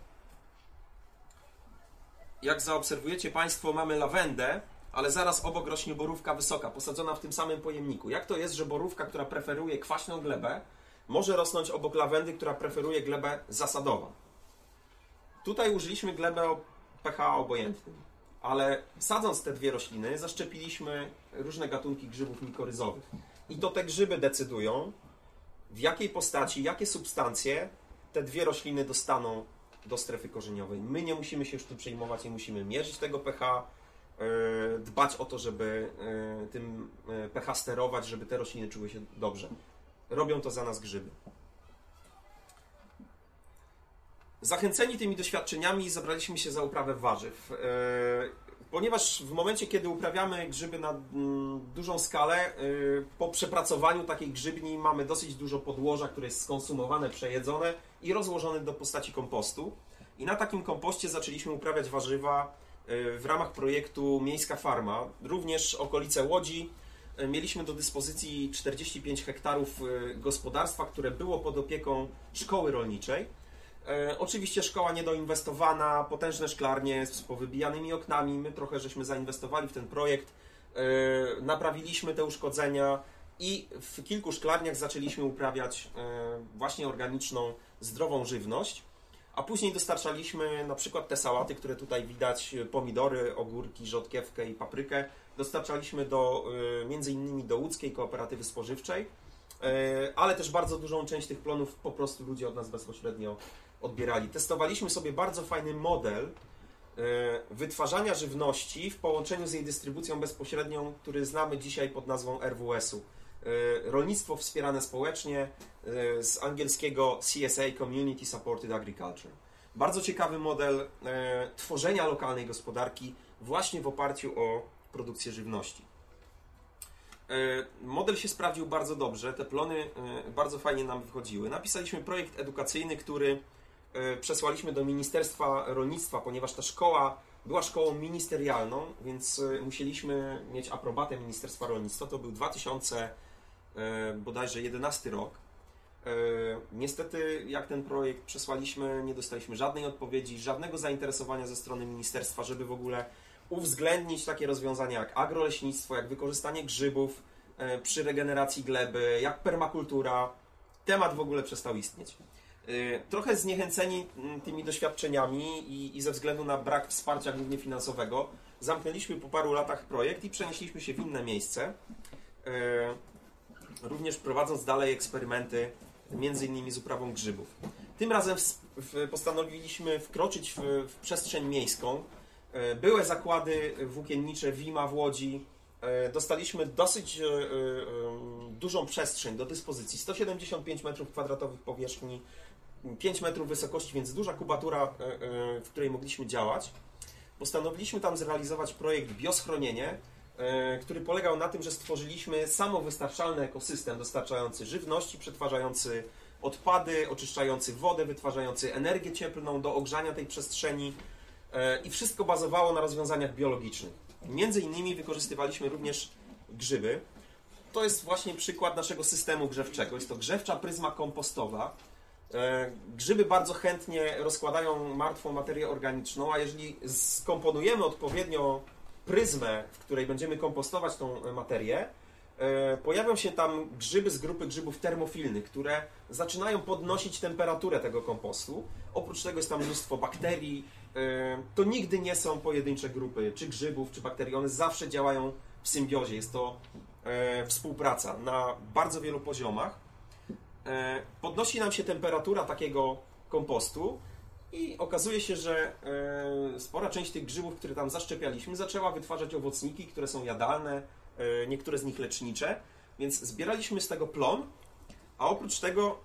jak zaobserwujecie Państwo, mamy lawendę, ale zaraz obok rośnie borówka wysoka, posadzona w tym samym pojemniku. Jak to jest, że borówka, która preferuje kwaśną glebę, może rosnąć obok lawendy, która preferuje glebę zasadową? Tutaj użyliśmy glebę o pH obojętnym, ale sadząc te dwie rośliny, zaszczepiliśmy różne gatunki grzybów mikoryzowych. I to te grzyby decydują, w jakiej postaci, jakie substancje te dwie rośliny dostaną do strefy korzeniowej. My nie musimy się już tym przejmować, nie musimy mierzyć tego pH, e, dbać o to, żeby e, tym e, pH sterować, żeby te rośliny czuły się dobrze. Robią to za nas grzyby. Zachęceni tymi doświadczeniami zabraliśmy się za uprawę warzyw. Ponieważ w momencie, kiedy uprawiamy grzyby na mm, dużą skalę, y, po przepracowaniu takiej grzybni mamy dosyć dużo podłoża, które jest skonsumowane, przejedzone i rozłożone do postaci kompostu. I na takim kompoście zaczęliśmy uprawiać warzywa y, w ramach projektu Miejska Farma. Również okolice Łodzi. Y, Mieliśmy do dyspozycji 45 hektarów gospodarstwa, które było pod opieką szkoły rolniczej. E, oczywiście szkoła niedoinwestowana, potężne szklarnie z powybijanymi oknami. My trochę żeśmy zainwestowali w ten projekt, e, naprawiliśmy te uszkodzenia i w kilku szklarniach zaczęliśmy uprawiać e, właśnie organiczną, zdrową żywność. A później dostarczaliśmy na przykład te sałaty, które tutaj widać, pomidory, ogórki, rzodkiewkę i paprykę. Dostarczaliśmy do, między innymi do łódzkiej kooperatywy spożywczej, ale też bardzo dużą część tych plonów po prostu ludzie od nas bezpośrednio odbierali. Testowaliśmy sobie bardzo fajny model e, wytwarzania żywności w połączeniu z jej dystrybucją bezpośrednią, który znamy dzisiaj pod nazwą RWS-u. E, Rolnictwo wspierane społecznie e, z angielskiego CSA Community Supported Agriculture. Bardzo ciekawy model tworzenia lokalnej gospodarki właśnie w oparciu o produkcję żywności. Model się sprawdził bardzo dobrze, te plony bardzo fajnie nam wychodziły. Napisaliśmy projekt edukacyjny, który przesłaliśmy do Ministerstwa Rolnictwa, ponieważ ta szkoła była szkołą ministerialną, więc e, musieliśmy mieć aprobatę Ministerstwa Rolnictwa. To był 2000 e, bodajże 11 rok. E, Niestety, jak ten projekt przesłaliśmy, nie dostaliśmy żadnej odpowiedzi, żadnego zainteresowania ze strony ministerstwa, żeby w ogóle uwzględnić takie rozwiązania jak agroleśnictwo, jak wykorzystanie grzybów e, przy regeneracji gleby, jak permakultura. Temat w ogóle przestał istnieć. E, Trochę zniechęceni m, tymi doświadczeniami i, i ze względu na brak wsparcia głównie finansowego, zamknęliśmy po paru latach projekt i przenieśliśmy się w inne miejsce. E, Również prowadząc dalej eksperymenty, między innymi z uprawą grzybów. Tym razem postanowiliśmy wkroczyć w, w przestrzeń miejską. E, Były zakłady włókiennicze Wima w Łodzi. Dostaliśmy dosyć dużą przestrzeń do dyspozycji. 175 m2 powierzchni 5 metrów wysokości, więc duża kubatura, e, e, w której mogliśmy działać. Postanowiliśmy tam zrealizować projekt Bioschronienie, e, który polegał na tym, że stworzyliśmy samowystarczalny ekosystem dostarczający żywności, przetwarzający odpady, oczyszczający wodę, wytwarzający energię cieplną do ogrzania tej przestrzeni i wszystko bazowało na rozwiązaniach biologicznych. Między innymi wykorzystywaliśmy również grzyby. To jest właśnie przykład naszego systemu grzewczego. Jest to grzewcza pryzma kompostowa. E, grzyby bardzo chętnie rozkładają martwą materię organiczną, a jeżeli skomponujemy odpowiednio pryzmę, w której będziemy kompostować tą materię, e, pojawią się tam grzyby z grupy grzybów termofilnych, które zaczynają podnosić temperaturę tego kompostu. Oprócz tego jest tam mnóstwo bakterii. E, to nigdy nie są pojedyncze grupy, czy grzybów, czy bakterii. One zawsze działają w symbiozie. Jest to współpraca na bardzo wielu poziomach. E, podnosi nam się temperatura takiego kompostu i okazuje się, że e, spora część tych grzybów, które tam zaszczepialiśmy, zaczęła wytwarzać owocniki, które są jadalne, e, niektóre z nich lecznicze, więc zbieraliśmy z tego plon, a oprócz tego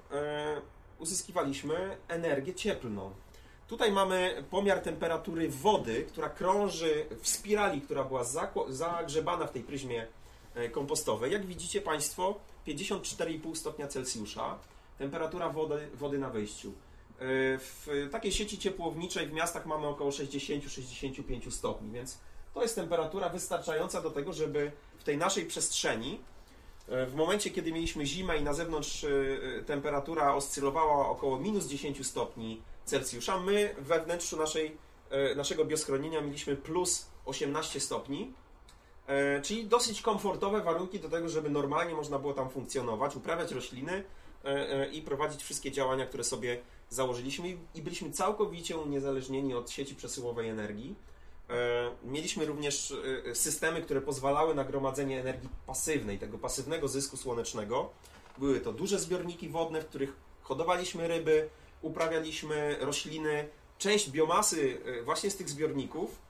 uzyskiwaliśmy energię cieplną. Tutaj mamy pomiar temperatury wody, która krąży w spirali, która była zagrzebana w tej pryzmie kompostowej. Jak widzicie Państwo, 54,5 stopnia Celsjusza, temperatura wody, wody na wejściu. E, w takiej sieci ciepłowniczej w miastach mamy około 60-65 stopni, więc to jest temperatura wystarczająca do tego, żeby w tej naszej przestrzeni, e, w momencie kiedy mieliśmy zimę i na zewnątrz e, temperatura oscylowała około minus 10 stopni Celsjusza, my we wnętrzu naszej, naszego bioschronienia mieliśmy plus 18 stopni, E, czyli dosyć komfortowe warunki do tego, żeby normalnie można było tam funkcjonować, uprawiać rośliny e, e, i prowadzić wszystkie działania, które sobie założyliśmy i byliśmy całkowicie uniezależnieni od sieci przesyłowej energii. Mieliśmy również systemy, które pozwalały na gromadzenie energii pasywnej, tego pasywnego zysku słonecznego. Były to duże zbiorniki wodne, w których hodowaliśmy ryby, uprawialiśmy rośliny. Część biomasy właśnie z tych zbiorników E,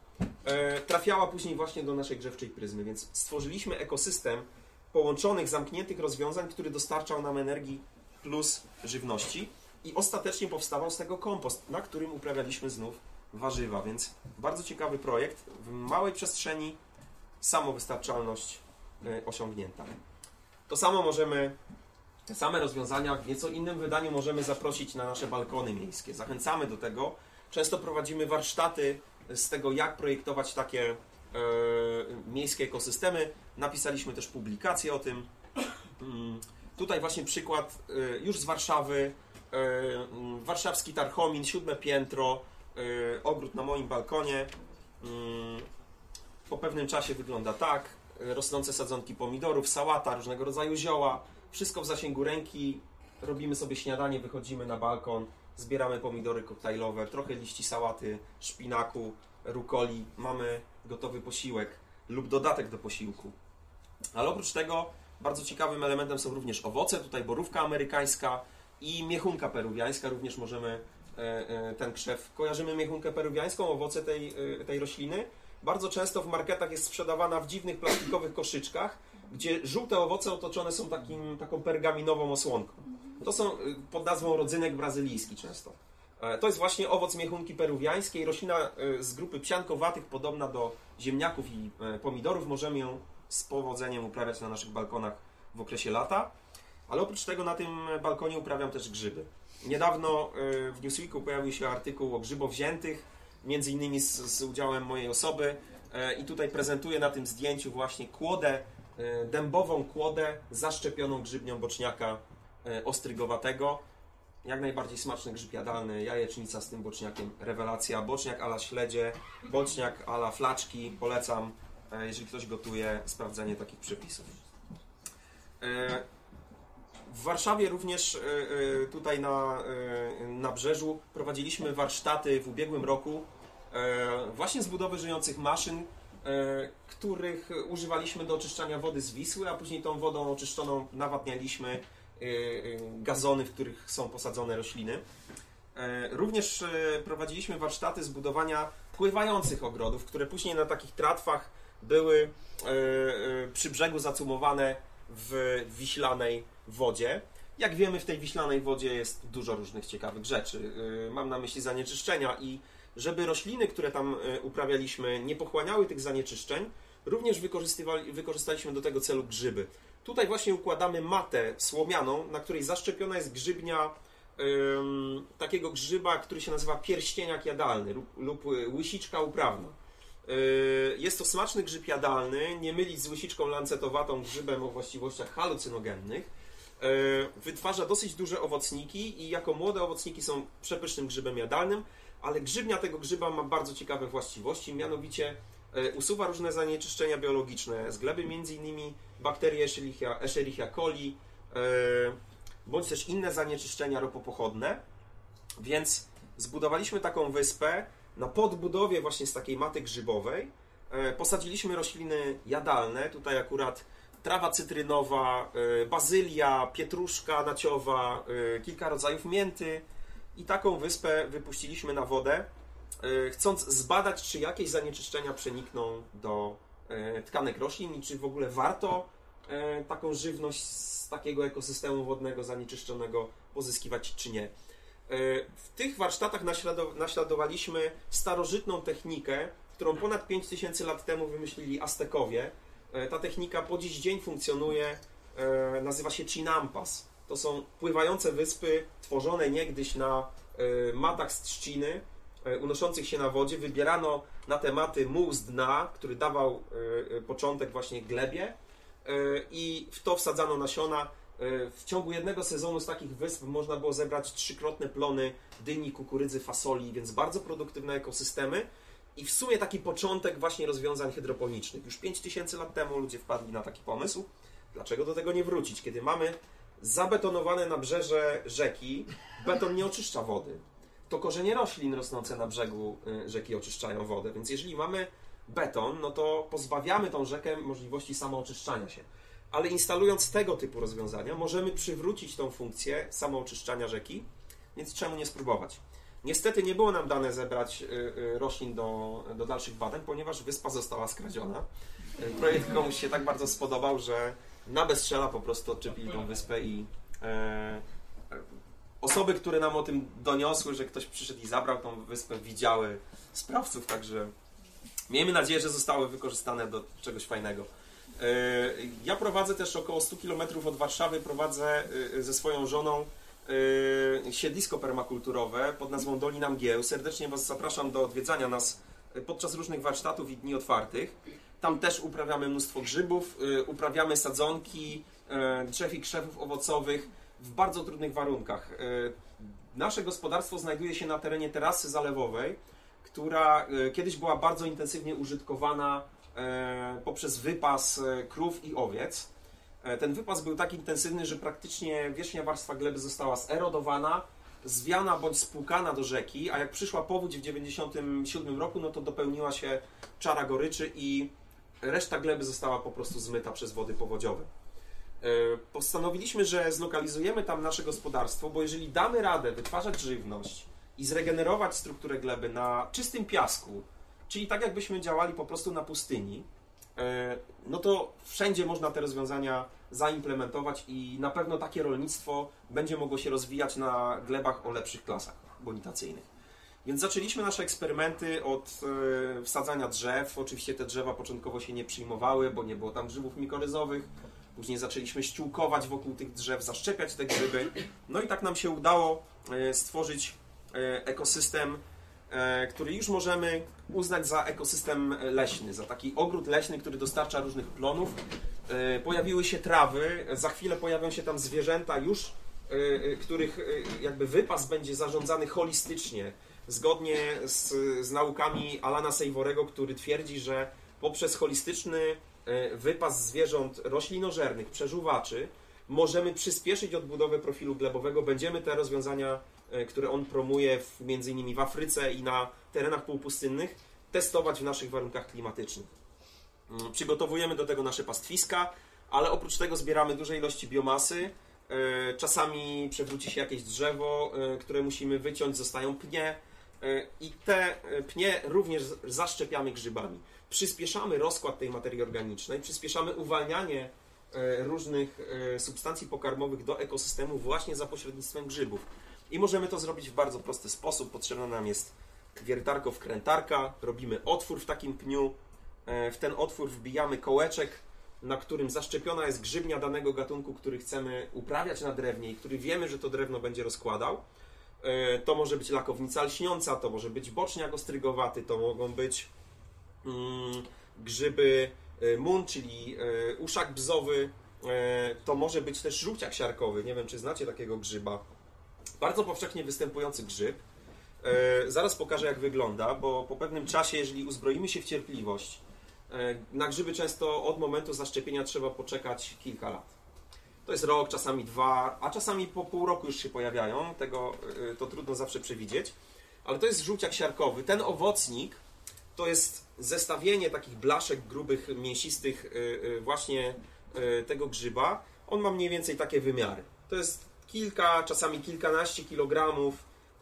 trafiała później właśnie do naszej grzewczej pryzmy, więc stworzyliśmy ekosystem połączonych, zamkniętych rozwiązań, który dostarczał nam energii plus żywności i ostatecznie powstawał z tego kompost, na którym uprawialiśmy znów warzywa, więc bardzo ciekawy projekt, w małej przestrzeni samowystarczalność e, osiągnięta. To samo możemy, te same rozwiązania w nieco innym wydaniu możemy zaprosić na nasze balkony miejskie. Zachęcamy do tego. Często prowadzimy warsztaty z tego, jak projektować takie e, miejskie ekosystemy. Napisaliśmy też publikację o tym. Mm, tutaj właśnie przykład e, już z Warszawy. E, mm, warszawski Tarchomin, siódme piętro, ogród na moim balkonie. Mm, po pewnym czasie wygląda tak. Rosnące sadzonki pomidorów, sałata, różnego rodzaju zioła. Wszystko w zasięgu ręki. Robimy sobie śniadanie, wychodzimy na balkon zbieramy pomidory koktajlowe, trochę liści sałaty, szpinaku, rukoli, mamy gotowy posiłek lub dodatek do posiłku. Ale oprócz tego bardzo ciekawym elementem są również owoce, tutaj borówka amerykańska i miechunka peruwiańska, również możemy e, e, ten krzew, kojarzymy miechunkę peruwiańską, owoce tej, e, tej rośliny. Bardzo często w marketach jest sprzedawana w dziwnych plastikowych koszyczkach, gdzie żółte owoce otoczone są takim, taką pergaminową osłonką. To są y, pod nazwą rodzynek brazylijski często. E, to jest właśnie owoc miechunki peruwiańskiej, roślina y, z grupy psiankowatych, podobna do ziemniaków i e, pomidorów. Możemy ją z powodzeniem uprawiać na naszych balkonach w okresie lata. Ale oprócz tego na tym balkonie uprawiam też grzyby. Niedawno y, w Newsweeku pojawił się artykuł o grzybowziętych, między innymi z, z udziałem mojej osoby. E, I tutaj prezentuję na tym zdjęciu właśnie kłodę, dębową kłodę zaszczepioną grzybnią boczniaka ostrygowatego. Jak najbardziej smaczny grzyb jadalny, jajecznica z tym boczniakiem, rewelacja. Boczniak ala śledzie, boczniak ala flaczki, polecam, e, jeżeli ktoś gotuje, sprawdzenie takich przepisów. E, w Warszawie również tutaj na, na Brzeżu prowadziliśmy warsztaty w ubiegłym roku właśnie z budowy żyjących maszyn, których używaliśmy do oczyszczania wody z Wisły, a później tą wodą oczyszczoną nawadnialiśmy gazony, w których są posadzone rośliny. E, również e, prowadziliśmy warsztaty zbudowania pływających ogrodów, które później na takich tratwach były e, przy brzegu zacumowane w wiślanej wodzie. Jak wiemy, w tej wiślanej wodzie jest dużo różnych ciekawych rzeczy. Y, Mam na myśli zanieczyszczenia i żeby rośliny, które tam y, uprawialiśmy, nie pochłaniały tych zanieczyszczeń, również wykorzystaliśmy do tego celu grzyby. Tutaj właśnie układamy matę słomianą, na której zaszczepiona jest grzybnia takiego grzyba, który się nazywa pierścieniak jadalny lub, lub y, łysiczka uprawna. Y, Jest to smaczny grzyb jadalny, nie mylić z łysiczką lancetowatą grzybem o właściwościach halucynogennych. Y, Wytwarza dosyć duże owocniki i jako młode owocniki są przepysznym grzybem jadalnym, ale grzybnia tego grzyba ma bardzo ciekawe właściwości, mianowicie usuwa różne zanieczyszczenia biologiczne z gleby, m.in. bakterie Escherichia, Escherichia coli, y, bądź też inne zanieczyszczenia ropopochodne. Więc zbudowaliśmy taką wyspę na podbudowie właśnie z takiej maty grzybowej. E, Posadziliśmy rośliny jadalne, tutaj akurat trawa cytrynowa, e, bazylia, pietruszka naciowa, e, kilka rodzajów mięty i taką wyspę wypuściliśmy na wodę, e, chcąc zbadać, czy jakieś zanieczyszczenia przenikną do e, tkanek roślin i czy w ogóle warto e, taką żywność z takiego ekosystemu wodnego zanieczyszczonego pozyskiwać, czy nie. E, W tych warsztatach naślado- naśladowaliśmy starożytną technikę, którą ponad 5000 lat temu wymyślili Aztekowie. E, Ta technika po dziś dzień funkcjonuje, e, nazywa się Chinampas. To są pływające wyspy tworzone niegdyś na e, matach z trzciny, e, unoszących się na wodzie. Wybierano na te maty muł z dna, który dawał e, e, początek właśnie glebie e, i w to wsadzano nasiona. E, W ciągu jednego sezonu z takich wysp można było zebrać trzykrotne plony dyni, kukurydzy, fasoli, więc bardzo produktywne ekosystemy. I w sumie taki początek właśnie rozwiązań hydroponicznych. Już 5000 lat temu ludzie wpadli na taki pomysł. Dlaczego do tego nie wrócić? Kiedy mamy zabetonowane nabrzeże rzeki, beton nie oczyszcza wody. To korzenie roślin rosnące na brzegu y, rzeki oczyszczają wodę. Więc jeżeli mamy beton, no to pozbawiamy tą rzekę możliwości samooczyszczania się. Ale instalując tego typu rozwiązania, możemy przywrócić tą funkcję samooczyszczania rzeki, więc czemu nie spróbować? Niestety nie było nam dane zebrać y, y, roślin do, do dalszych badań, ponieważ wyspa została skradziona. Projekt komuś się tak bardzo spodobał, że na bezstrzela po prostu odczepili tą wyspę i e, osoby, które nam o tym doniosły, że ktoś przyszedł i zabrał tą wyspę, widziały sprawców, także miejmy nadzieję, że zostały wykorzystane do czegoś fajnego. E, Ja prowadzę też około 100 km od Warszawy, prowadzę e, ze swoją żoną e, siedlisko permakulturowe pod nazwą Dolina Mgieł. Serdecznie Was zapraszam do odwiedzania nas podczas różnych warsztatów i dni otwartych. Tam też uprawiamy mnóstwo grzybów, uprawiamy sadzonki, drzew i krzewów owocowych w bardzo trudnych warunkach. E, Nasze gospodarstwo znajduje się na terenie terasy zalewowej, która e, kiedyś była bardzo intensywnie użytkowana e, poprzez wypas krów i owiec. Ten wypas był tak intensywny, że praktycznie wierzchnia warstwa gleby została zerodowana, zwiana bądź spłukana do rzeki, a jak przyszła powódź w 1997 roku, no to dopełniła się czara goryczy i reszta gleby została po prostu zmyta przez wody powodziowe. E, Postanowiliśmy, że zlokalizujemy tam nasze gospodarstwo, bo jeżeli damy radę wytwarzać żywność i zregenerować strukturę gleby na czystym piasku, czyli tak jakbyśmy działali po prostu na pustyni, e, no to wszędzie można te rozwiązania zaimplementować i na pewno takie rolnictwo będzie mogło się rozwijać na glebach o lepszych klasach bonitacyjnych. Więc zaczęliśmy nasze eksperymenty od e, wsadzania drzew. Oczywiście te drzewa początkowo się nie przyjmowały, bo nie było tam grzybów mikoryzowych. Później zaczęliśmy ściółkować wokół tych drzew, zaszczepiać te grzyby. No i tak nam się udało e, stworzyć e, ekosystem, e, który już możemy uznać za ekosystem leśny, za taki ogród leśny, który dostarcza różnych plonów. Pojawiły się trawy, za chwilę pojawią się tam zwierzęta już, których jakby wypas będzie zarządzany holistycznie, zgodnie z, z naukami Alana Sejworego, który twierdzi, że poprzez holistyczny wypas zwierząt roślinożernych, przeżuwaczy, możemy przyspieszyć odbudowę profilu glebowego. Będziemy te rozwiązania, e, które on promuje w, między innymi w Afryce i na terenach półpustynnych, testować w naszych warunkach klimatycznych. Mm, Przygotowujemy do tego nasze pastwiska, ale oprócz tego zbieramy duże ilości biomasy. E, Czasami przewróci się jakieś drzewo, e, które musimy wyciąć, zostają pnie e, i te e, pnie również zaszczepiamy grzybami. Przyspieszamy rozkład tej materii organicznej, przyspieszamy uwalnianie e, różnych e, substancji pokarmowych do ekosystemu właśnie za pośrednictwem grzybów. I możemy to zrobić w bardzo prosty sposób. Potrzebna nam jest wiertarko wkrętarka, robimy otwór w takim pniu, e, w ten otwór wbijamy kołeczek, na którym zaszczepiona jest grzybnia danego gatunku, który chcemy uprawiać na drewnie i który wiemy, że to drewno będzie rozkładał. To może być lakownica lśniąca, to może być boczniak ostrygowaty, to mogą być grzyby e, mun, czyli e, uszak bzowy, e, to może być też żółciak siarkowy. Nie wiem, czy znacie takiego grzyba. Bardzo powszechnie występujący grzyb. Zaraz pokażę, jak wygląda, bo po pewnym czasie, jeżeli uzbroimy się w cierpliwość, na grzyby często od momentu zaszczepienia trzeba poczekać kilka lat. To jest rok, czasami dwa, a czasami po pół roku już się pojawiają. Tego to trudno zawsze przewidzieć. Ale to jest żółciak siarkowy. Ten owocnik to jest zestawienie takich blaszek grubych, mięsistych y, y, właśnie y, tego grzyba. On ma mniej więcej takie wymiary. To jest kilka, czasami kilkanaście kilogramów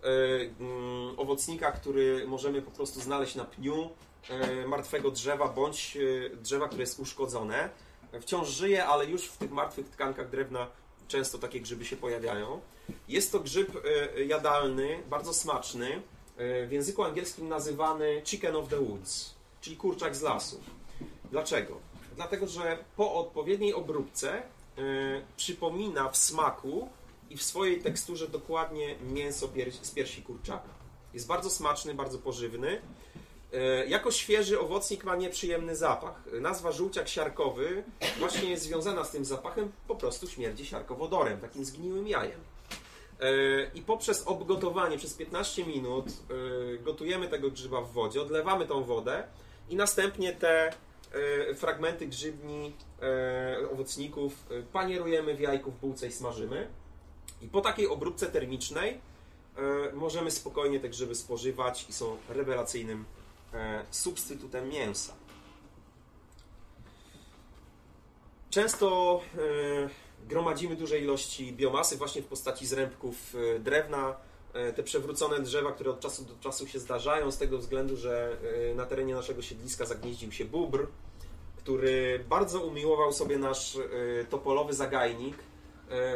mm, owocnika, który możemy po prostu znaleźć na pniu martwego drzewa bądź drzewa, które jest uszkodzone. Wciąż żyje, ale już w tych martwych tkankach drewna często takie grzyby się pojawiają. Jest to grzyb jadalny, bardzo smaczny, w języku angielskim nazywany chicken of the woods, czyli kurczak z lasu. Dlaczego? Dlatego, że po odpowiedniej obróbce y, przypomina w smaku i w swojej teksturze dokładnie mięso z piersi kurczaka. Jest bardzo smaczny, bardzo pożywny. E, Jako świeży owocnik ma nieprzyjemny zapach. Nazwa żółciak siarkowy właśnie jest związana z tym zapachem, po prostu śmierdzi siarkowodorem, takim zgniłym jajem. E, I poprzez obgotowanie przez 15 minut e, gotujemy tego grzyba w wodzie, odlewamy tą wodę i następnie te e, fragmenty grzybni, owocników panierujemy w jajku w bułce i smażymy. I po takiej obróbce termicznej możemy spokojnie te grzyby spożywać i są rewelacyjnym substytutem mięsa. Często gromadzimy duże ilości biomasy właśnie w postaci zrębków e, drewna. E, Te przewrócone drzewa, które od czasu do czasu się zdarzają, z tego względu, że e, na terenie naszego siedliska zagnieździł się bóbr, który bardzo umiłował sobie nasz topolowy zagajnik.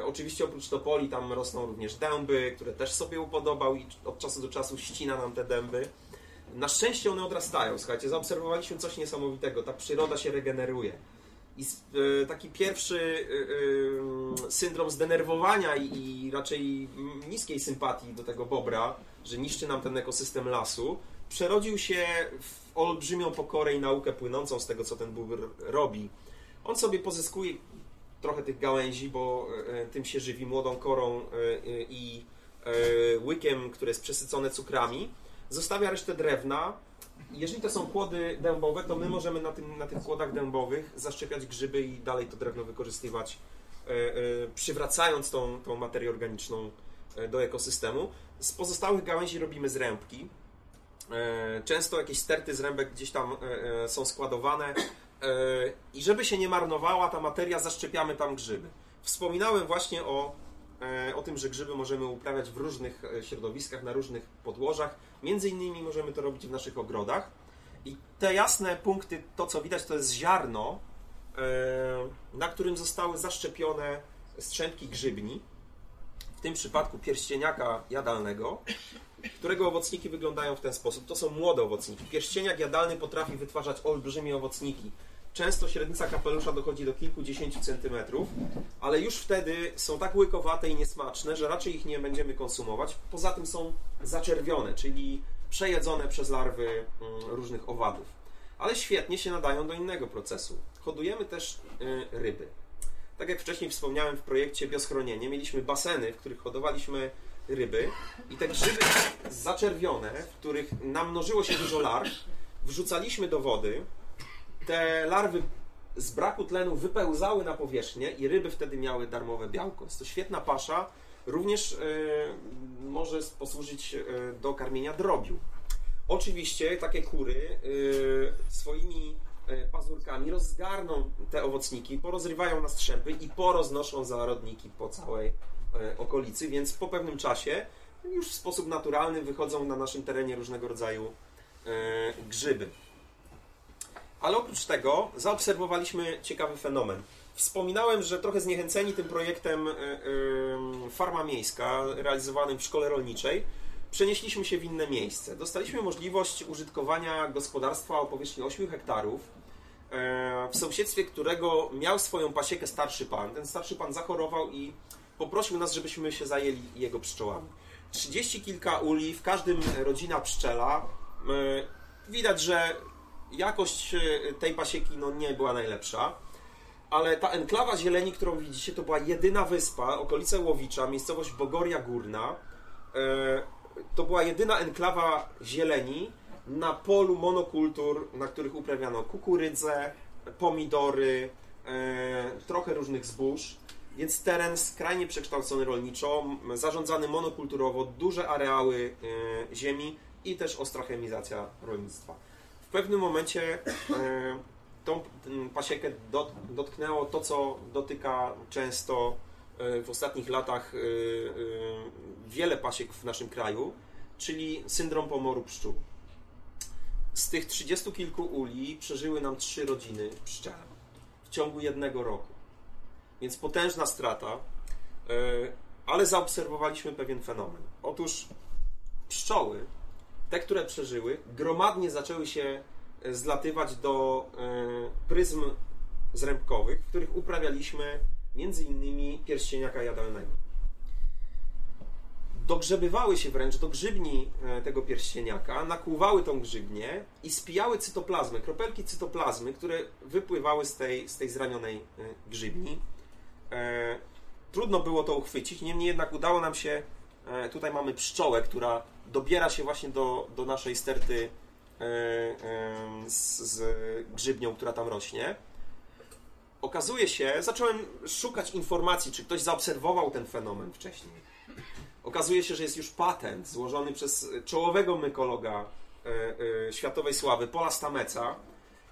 Oczywiście oprócz topoli tam rosną również dęby, które też sobie upodobał i od czasu do czasu ścina nam te dęby. Na szczęście one odrastają, słuchajcie, zaobserwowaliśmy coś niesamowitego, ta przyroda się regeneruje. I e, taki pierwszy e, e, syndrom zdenerwowania i, raczej niskiej sympatii do tego bobra, że niszczy nam ten ekosystem lasu, przerodził się w olbrzymią pokorę i naukę płynącą z tego, co ten bóbr robi. On sobie pozyskuje trochę tych gałęzi, bo tym się żywi młodą korą i łykiem, które jest przesycone cukrami. Zostawia resztę drewna. Jeżeli to są kłody dębowe, to my możemy na, tym, na tych kłodach dębowych zaszczepiać grzyby i dalej to drewno wykorzystywać, e, e, przywracając tą, tą materię organiczną e, do ekosystemu. Z pozostałych gałęzi robimy zrębki. Często jakieś sterty zrębek gdzieś tam są składowane i żeby się nie marnowała ta materia, zaszczepiamy tam grzyby. Wspominałem właśnie o, o tym, że grzyby możemy uprawiać w różnych e, środowiskach, na różnych podłożach. Między innymi możemy to robić w naszych ogrodach. I te jasne punkty, to co widać, to jest ziarno, e, na którym zostały zaszczepione strzępki grzybni. W tym przypadku pierścieniaka jadalnego którego owocniki wyglądają w ten sposób. To są młode owocniki. Pierścieniak jadalny potrafi wytwarzać olbrzymie owocniki. Często średnica kapelusza dochodzi do kilkudziesięciu centymetrów, ale już wtedy są tak łykowate i niesmaczne, że raczej ich nie będziemy konsumować. Poza tym są zaczerwione, czyli przejedzone przez larwy mm, różnych owadów. Ale świetnie się nadają do innego procesu. Hodujemy też y, ryby. Tak jak wcześniej wspomniałem w projekcie Bioschronienie, mieliśmy baseny, w których hodowaliśmy ryby i te grzyby zaczerwione, w których namnożyło się dużo larw, wrzucaliśmy do wody. Te larwy z braku tlenu wypełzały na powierzchnię i ryby wtedy miały darmowe białko. Jest to świetna pasza. Również e, może posłużyć e, do karmienia drobiu. Oczywiście takie kury e, swoimi pazurkami rozgarną te owocniki, porozrywają na strzępy i poroznoszą zarodniki po całej okolicy, więc po pewnym czasie już w sposób naturalny wychodzą na naszym terenie różnego rodzaju grzyby. Ale oprócz tego zaobserwowaliśmy ciekawy fenomen. Wspominałem, że trochę zniechęceni tym projektem y, y, Farma Miejska, realizowanym w szkole rolniczej, przenieśliśmy się w inne miejsce. Dostaliśmy możliwość użytkowania gospodarstwa o powierzchni 8 hektarów, e, w sąsiedztwie którego miał swoją pasiekę starszy pan. Ten starszy pan zachorował i poprosił nas, żebyśmy się zajęli jego pszczołami. 30 kilka uli, w każdym rodzina pszczela. E, Widać, że jakość e, tej pasieki no, nie była najlepsza, ale ta enklawa zieleni, którą widzicie, to była jedyna wyspa, okolice Łowicza, miejscowość Bogoria Górna. E, To była jedyna enklawa zieleni na polu monokultur, na których uprawiano kukurydzę, pomidory, e, trochę różnych zbóż. Więc teren skrajnie przekształcony rolniczo, zarządzany monokulturowo, duże areały ziemi i też ostra chemizacja rolnictwa. Pewnym momencie e, tą pasiekę dot, dotknęło to, co dotyka często e, w ostatnich latach e, wiele pasiek w naszym kraju, czyli syndrom pomoru pszczół. Z tych 30 kilku uli przeżyły nam trzy rodziny pszczele w ciągu jednego roku. Więc potężna strata, ale zaobserwowaliśmy pewien fenomen. Otóż pszczoły, te, które przeżyły, gromadnie zaczęły się e, zlatywać do e, pryzm zrębkowych, w których uprawialiśmy między innymi pierścieniaka jadalnego. Dogrzebywały się wręcz do grzybni e, tego pierścieniaka, nakłuwały tą grzybnię i spijały cytoplazmę, kropelki cytoplazmy, które wypływały z tej, z tej zranionej grzybni. Trudno było to uchwycić, niemniej jednak udało nam się. E, Tutaj mamy pszczołę, która dobiera się właśnie do, do naszej sterty e, z, z grzybnią, która tam rośnie. Okazuje się, zacząłem szukać informacji, czy ktoś zaobserwował ten fenomen wcześniej. Okazuje się, że jest już patent złożony przez czołowego mykologa e, światowej sławy, Paula Stameca,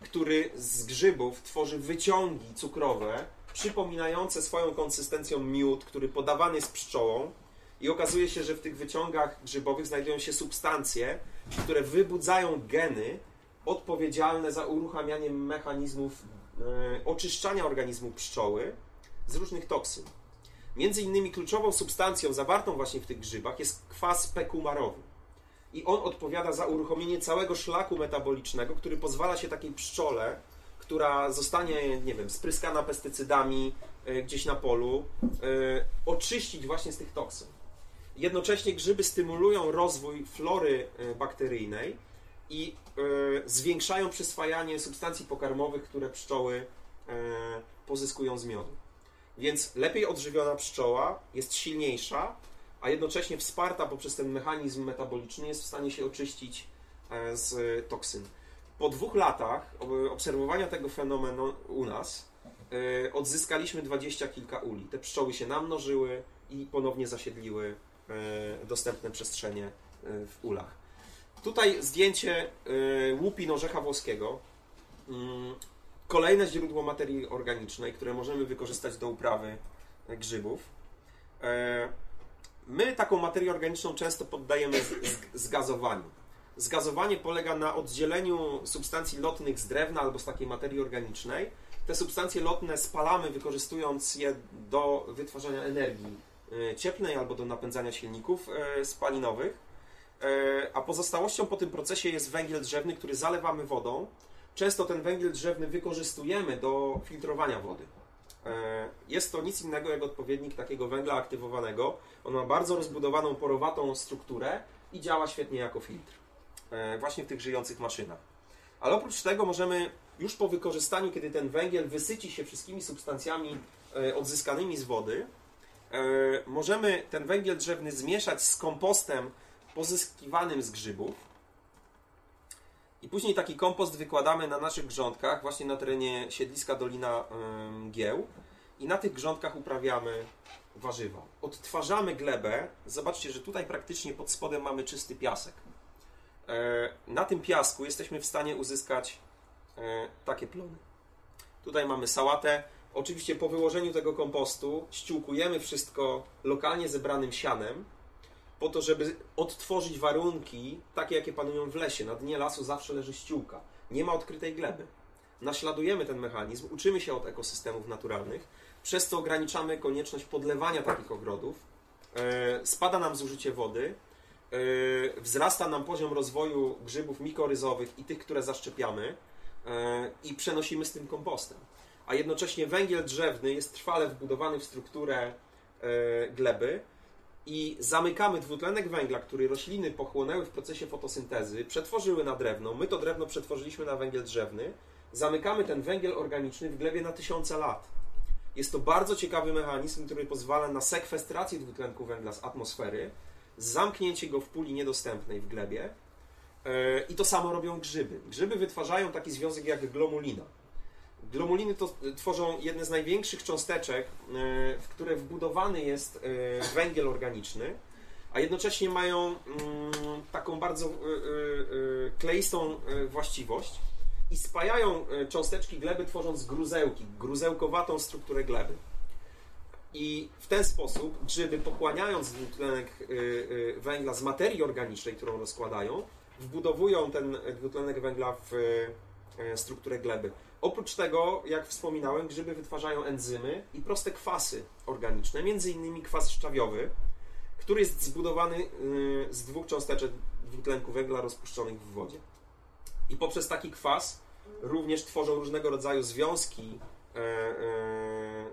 który z grzybów tworzy wyciągi cukrowe, przypominające swoją konsystencją miód, który podawany jest pszczołą. I okazuje się, że w tych wyciągach grzybowych znajdują się substancje, które wybudzają geny odpowiedzialne za uruchamianie mechanizmów e, oczyszczania organizmu pszczoły z różnych toksyn. Między innymi kluczową substancją zawartą właśnie w tych grzybach jest kwas pekumarowy. I on odpowiada za uruchomienie całego szlaku metabolicznego, który pozwala się takiej pszczole, która zostanie, nie wiem, spryskana pestycydami e, gdzieś na polu, e, oczyścić właśnie z tych toksyn. Jednocześnie grzyby stymulują rozwój flory e, bakteryjnej i e, zwiększają przyswajanie substancji pokarmowych, które pszczoły e, pozyskują z miodu. Więc lepiej odżywiona pszczoła jest silniejsza, a jednocześnie wsparta poprzez ten mechanizm metaboliczny jest w stanie się oczyścić z toksyn. Po dwóch latach ob- obserwowania tego fenomenu u nas odzyskaliśmy dwadzieścia kilka uli. Te pszczoły się namnożyły i ponownie zasiedliły dostępne przestrzenie e, w ulach. Tutaj zdjęcie e, łupin orzecha włoskiego. Mm, Kolejne źródło materii organicznej, które możemy wykorzystać do uprawy e, grzybów. E, My taką materię organiczną często poddajemy zgazowaniu. Zgazowanie polega na oddzieleniu substancji lotnych z drewna albo z takiej materii organicznej. Te substancje lotne spalamy, wykorzystując je do wytwarzania energii e, cieplnej albo do napędzania silników e, spalinowych. E, A pozostałością po tym procesie jest węgiel drzewny, który zalewamy wodą. Często ten węgiel drzewny wykorzystujemy do filtrowania wody. E, Jest to nic innego jak odpowiednik takiego węgla aktywowanego. On ma bardzo rozbudowaną, porowatą strukturę i działa świetnie jako filtr. E, Właśnie w tych żyjących maszynach. Ale oprócz tego możemy już po wykorzystaniu, kiedy ten węgiel wysyci się wszystkimi substancjami e, odzyskanymi z wody, e, możemy ten węgiel drzewny zmieszać z kompostem pozyskiwanym z grzybów. I później taki kompost wykładamy na naszych grządkach, właśnie na terenie siedliska Dolina Gieł. I na tych grządkach uprawiamy warzywa. Odtwarzamy glebę. Zobaczcie, że tutaj praktycznie pod spodem mamy czysty piasek. E, Na tym piasku jesteśmy w stanie uzyskać e, takie plony. Tutaj mamy sałatę. Oczywiście po wyłożeniu tego kompostu ściółkujemy wszystko lokalnie zebranym sianem, po to, żeby odtworzyć warunki takie, jakie panują w lesie. Na dnie lasu zawsze leży ściółka. Nie ma odkrytej gleby. naśladujemy ten mechanizm, uczymy się od ekosystemów naturalnych, przez co ograniczamy konieczność podlewania takich ogrodów, e, spada nam zużycie wody, e, wzrasta nam poziom rozwoju grzybów mikoryzowych i tych, które zaszczepiamy e, i przenosimy z tym kompostem. A jednocześnie węgiel drzewny jest trwale wbudowany w strukturę gleby, i zamykamy dwutlenek węgla, który rośliny pochłonęły w procesie fotosyntezy, przetworzyły na drewno, my to drewno przetworzyliśmy na węgiel drzewny, zamykamy ten węgiel organiczny w glebie na tysiące lat. Jest to bardzo ciekawy mechanizm, który pozwala na sekwestrację dwutlenku węgla z atmosfery, zamknięcie go w puli niedostępnej w glebie. E, I to samo robią grzyby. Grzyby wytwarzają taki związek jak glomulina. Glomuliny to tworzą jedne z największych cząsteczek, e, w które wbudowany jest e, węgiel organiczny, a jednocześnie mają mm, taką bardzo kleistą właściwość i spajają cząsteczki gleby, tworząc gruzełki, gruzełkowatą strukturę gleby. I w ten sposób grzyby, pochłaniając dwutlenek węgla z materii organicznej, którą rozkładają, wbudowują ten dwutlenek węgla w strukturę gleby. Oprócz tego, jak wspominałem, grzyby wytwarzają enzymy i proste kwasy organiczne, między innymi kwas szczawiowy, który jest zbudowany y, z dwóch cząsteczek dwutlenku węgla rozpuszczonych w wodzie. I poprzez taki kwas również tworzą różnego rodzaju związki e, e,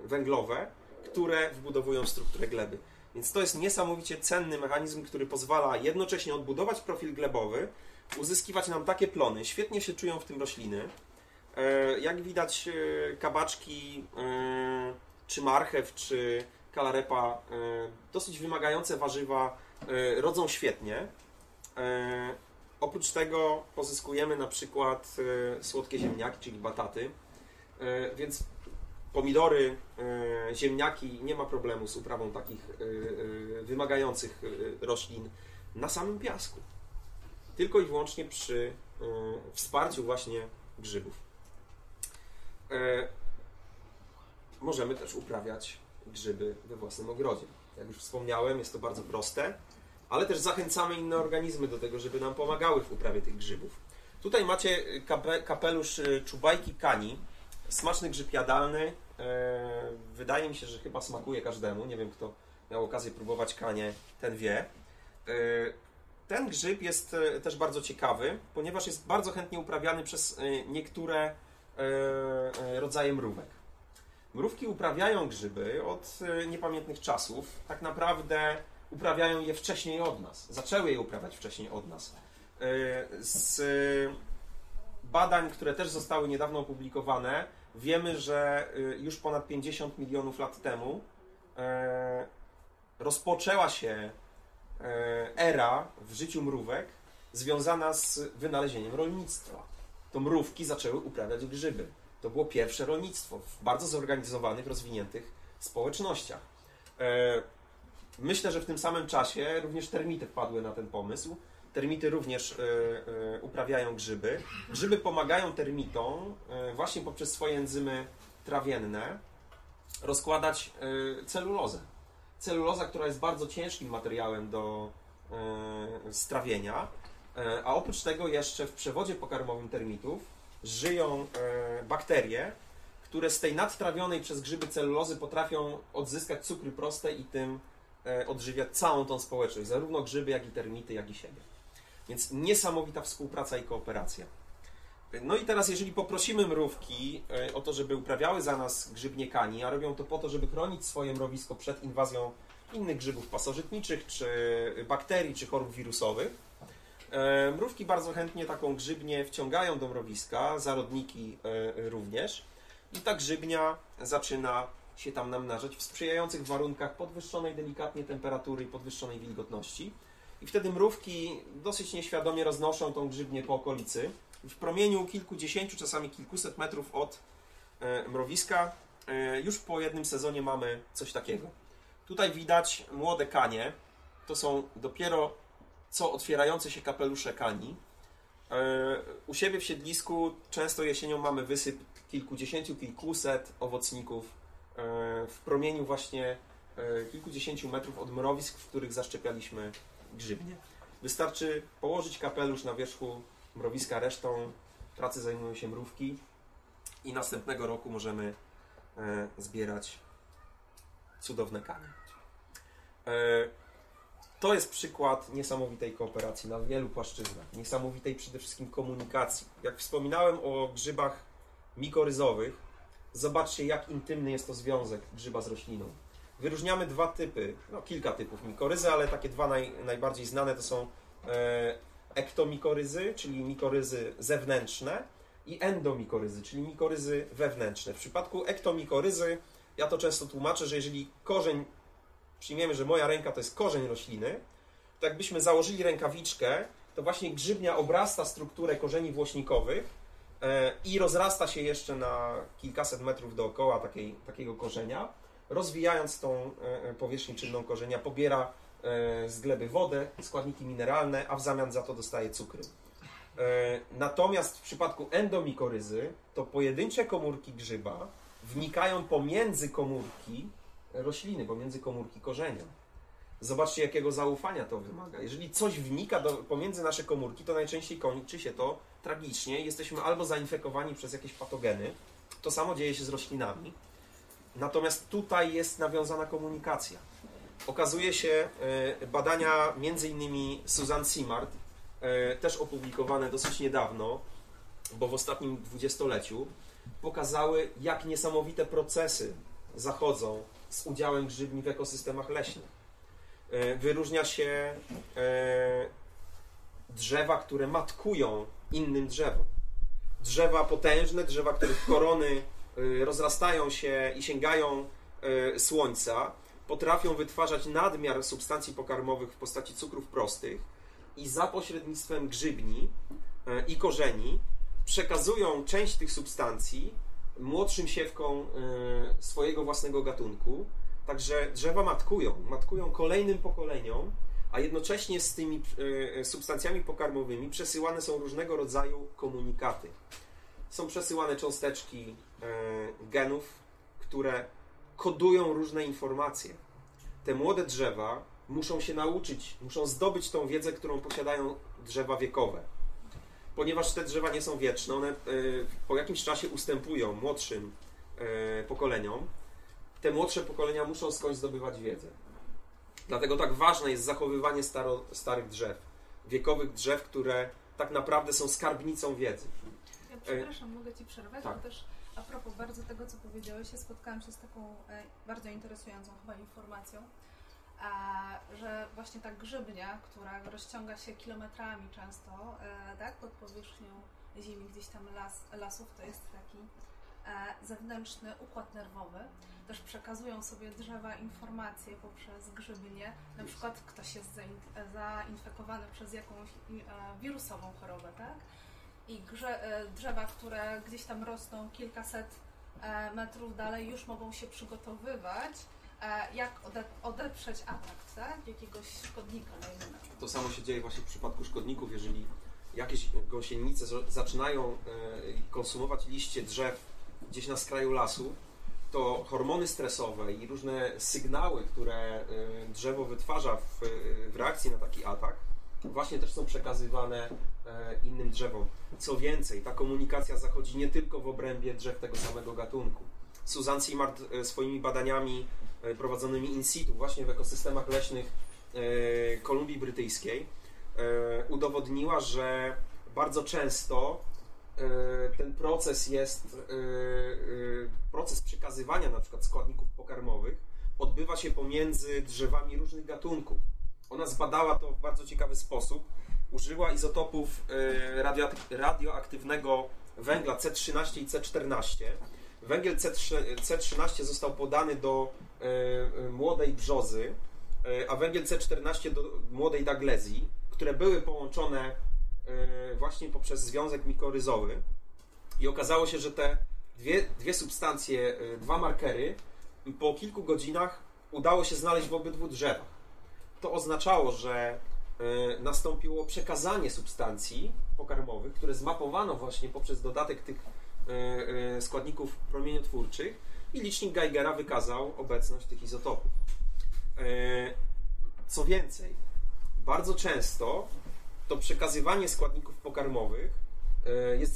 węglowe, które wbudowują strukturę gleby. Więc to jest niesamowicie cenny mechanizm, który pozwala jednocześnie odbudować profil glebowy, uzyskiwać nam takie plony. Świetnie się czują w tym rośliny. E, jak widać, e, kabaczki, e, czy marchew, czy kalarepa, dosyć wymagające warzywa, rodzą świetnie. Oprócz tego pozyskujemy na przykład słodkie ziemniaki, czyli bataty, więc pomidory, ziemniaki, nie ma problemu z uprawą takich wymagających roślin na samym piasku. Tylko i wyłącznie przy wsparciu właśnie grzybów. E, możemy też uprawiać grzyby we własnym ogrodzie. Jak już wspomniałem, jest to bardzo proste, ale też zachęcamy inne organizmy do tego, żeby nam pomagały w uprawie tych grzybów. Tutaj macie kapelusz e, czubajki kani, smaczny grzyb jadalny. E, wydaje mi się, że chyba smakuje każdemu. Nie wiem, kto miał okazję próbować kanie, ten wie. Ten grzyb jest też bardzo ciekawy, ponieważ jest bardzo chętnie uprawiany przez niektóre E, e, rodzaje mrówek. Mrówki uprawiają grzyby od e, niepamiętnych czasów. Tak naprawdę uprawiają je wcześniej od nas. Zaczęły je uprawiać wcześniej od nas. Z badań, które też zostały niedawno opublikowane, wiemy, że już ponad 50 milionów lat temu rozpoczęła się era w życiu mrówek związana z wynalezieniem rolnictwa to mrówki zaczęły uprawiać grzyby. To było pierwsze rolnictwo w bardzo zorganizowanych, rozwiniętych społecznościach. E, myślę, że w tym samym czasie również termity wpadły na ten pomysł. Termity również e, e, uprawiają grzyby. Grzyby pomagają termitom właśnie poprzez swoje enzymy trawienne rozkładać celulozę. Celuloza, która jest bardzo ciężkim materiałem do strawienia, a oprócz tego jeszcze w przewodzie pokarmowym termitów żyją e, bakterie, które z tej nadtrawionej przez grzyby celulozy potrafią odzyskać cukry proste i tym e, odżywiać całą tą społeczność, zarówno grzyby, jak i termity, jak i siebie. Więc niesamowita współpraca i kooperacja. No i teraz, jeżeli poprosimy mrówki o to, żeby uprawiały za nas grzybniekani, a robią to po to, żeby chronić swoje mrowisko przed inwazją innych grzybów pasożytniczych, czy bakterii, czy chorób wirusowych, E, mrówki bardzo chętnie taką grzybnię wciągają do mrowiska, zarodniki e, również. I ta grzybnia zaczyna się tam namnażać w sprzyjających warunkach podwyższonej delikatnie temperatury i podwyższonej wilgotności. I wtedy mrówki dosyć nieświadomie roznoszą tą grzybnię po okolicy. W promieniu kilkudziesięciu, czasami kilkuset metrów od e, mrowiska już po jednym sezonie mamy coś takiego. Tutaj widać młode kanie. To są dopiero co otwierające się kapelusze kani. E, u siebie w siedlisku często jesienią mamy wysyp kilkudziesięciu, kilkuset owocników e, w promieniu właśnie e, kilkudziesięciu metrów od mrowisk, w których zaszczepialiśmy grzybnie. Wystarczy położyć kapelusz na wierzchu mrowiska, resztą pracy zajmują się mrówki i następnego roku możemy zbierać cudowne kanie. To jest przykład niesamowitej kooperacji na wielu płaszczyznach, niesamowitej przede wszystkim komunikacji. Jak wspominałem o grzybach mikoryzowych, zobaczcie jak intymny jest to związek grzyba z rośliną. Wyróżniamy dwa typy, no kilka typów mikoryzy, ale takie dwa naj, najbardziej znane to są e, ektomikoryzy, czyli mikoryzy zewnętrzne i endomikoryzy, czyli mikoryzy wewnętrzne. W przypadku ektomikoryzy ja to często tłumaczę, że jeżeli korzeń, przyjmiemy, że moja ręka to jest korzeń rośliny, to jakbyśmy założyli rękawiczkę, to właśnie grzybnia obrasta strukturę korzeni włośnikowych e, i rozrasta się jeszcze na kilkaset metrów dookoła takiej, takiego korzenia, rozwijając tą e, powierzchnię czynną korzenia, pobiera e, z gleby wodę, składniki mineralne, a w zamian za to dostaje cukry. Natomiast w przypadku endomikoryzy to pojedyncze komórki grzyba wnikają pomiędzy komórki rośliny, pomiędzy komórki korzenia. Zobaczcie, jakiego zaufania to wymaga. Jeżeli coś wnika do, pomiędzy nasze komórki, to najczęściej kończy się to tragicznie. Jesteśmy albo zainfekowani przez jakieś patogeny. To samo dzieje się z roślinami. Natomiast tutaj jest nawiązana komunikacja. Okazuje się e, badania między innymi Susan Simard, e, też opublikowane dosyć niedawno, bo w ostatnim dwudziestoleciu, pokazały, jak niesamowite procesy zachodzą z udziałem grzybni w ekosystemach leśnych. E, wyróżnia się e, drzewa, które matkują innym drzewom. Drzewa potężne, drzewa, których korony e, rozrastają się i sięgają słońca, potrafią wytwarzać nadmiar substancji pokarmowych w postaci cukrów prostych i za pośrednictwem grzybni i korzeni przekazują część tych substancji młodszym siewkom e, swojego własnego gatunku. Także drzewa matkują, matkują kolejnym pokoleniom, a jednocześnie z tymi e, substancjami pokarmowymi przesyłane są różnego rodzaju komunikaty. Są przesyłane cząsteczki genów, które kodują różne informacje. Te młode drzewa muszą się nauczyć, muszą zdobyć tą wiedzę, którą posiadają drzewa wiekowe ponieważ te drzewa nie są wieczne, one e, po jakimś czasie ustępują młodszym e, pokoleniom. Te młodsze pokolenia muszą skądś zdobywać wiedzę. Dlatego tak ważne jest zachowywanie staro, starych drzew, wiekowych drzew, które tak naprawdę są skarbnicą wiedzy. Ja przepraszam, mogę Ci przerwać, tak. bo też a propos bardzo tego, co powiedziałeś, ja spotkałam się z taką e, bardzo interesującą chyba informacją, właśnie ta grzybnia, która rozciąga się kilometrami często e, tak, pod powierzchnią ziemi, gdzieś tam las, lasów, to jest taki e, zewnętrzny układ nerwowy. Też przekazują sobie drzewa informacje poprzez grzybnie. Na przykład ktoś jest zainfekowany przez jakąś e, wirusową chorobę, tak? I drzewa, które gdzieś tam rosną kilkaset metrów dalej, już mogą się przygotowywać jak odeprzeć atak tak? jakiegoś szkodnika. To samo się dzieje właśnie w przypadku szkodników, jeżeli jakieś gąsienice zaczynają e, konsumować liście drzew gdzieś na skraju lasu, to hormony stresowe i różne sygnały, które e, drzewo wytwarza w, w reakcji na taki atak, właśnie też są przekazywane innym drzewom. Co więcej, ta komunikacja zachodzi nie tylko w obrębie drzew tego samego gatunku. Susan Simard swoimi badaniami E, prowadzonymi in situ właśnie w ekosystemach leśnych e, Kolumbii Brytyjskiej e, udowodniła, że bardzo często ten proces jest proces przekazywania na przykład składników pokarmowych odbywa się pomiędzy drzewami różnych gatunków. Ona zbadała to w bardzo ciekawy sposób. Użyła izotopów radioaktywnego węgla C13 i C14 Węgiel C13 został podany do e, e, młodej brzozy, e, a węgiel C14 do młodej daglezji, które były połączone właśnie poprzez związek mikoryzowy. I okazało się, że te dwie, dwie substancje, dwa markery, po kilku godzinach udało się znaleźć w obydwu drzewach. To oznaczało, że nastąpiło przekazanie substancji pokarmowych, które zmapowano właśnie poprzez dodatek tych E, e, składników promieniotwórczych i licznik Geigera wykazał obecność tych izotopów. E, co więcej, bardzo często to przekazywanie składników pokarmowych e, jest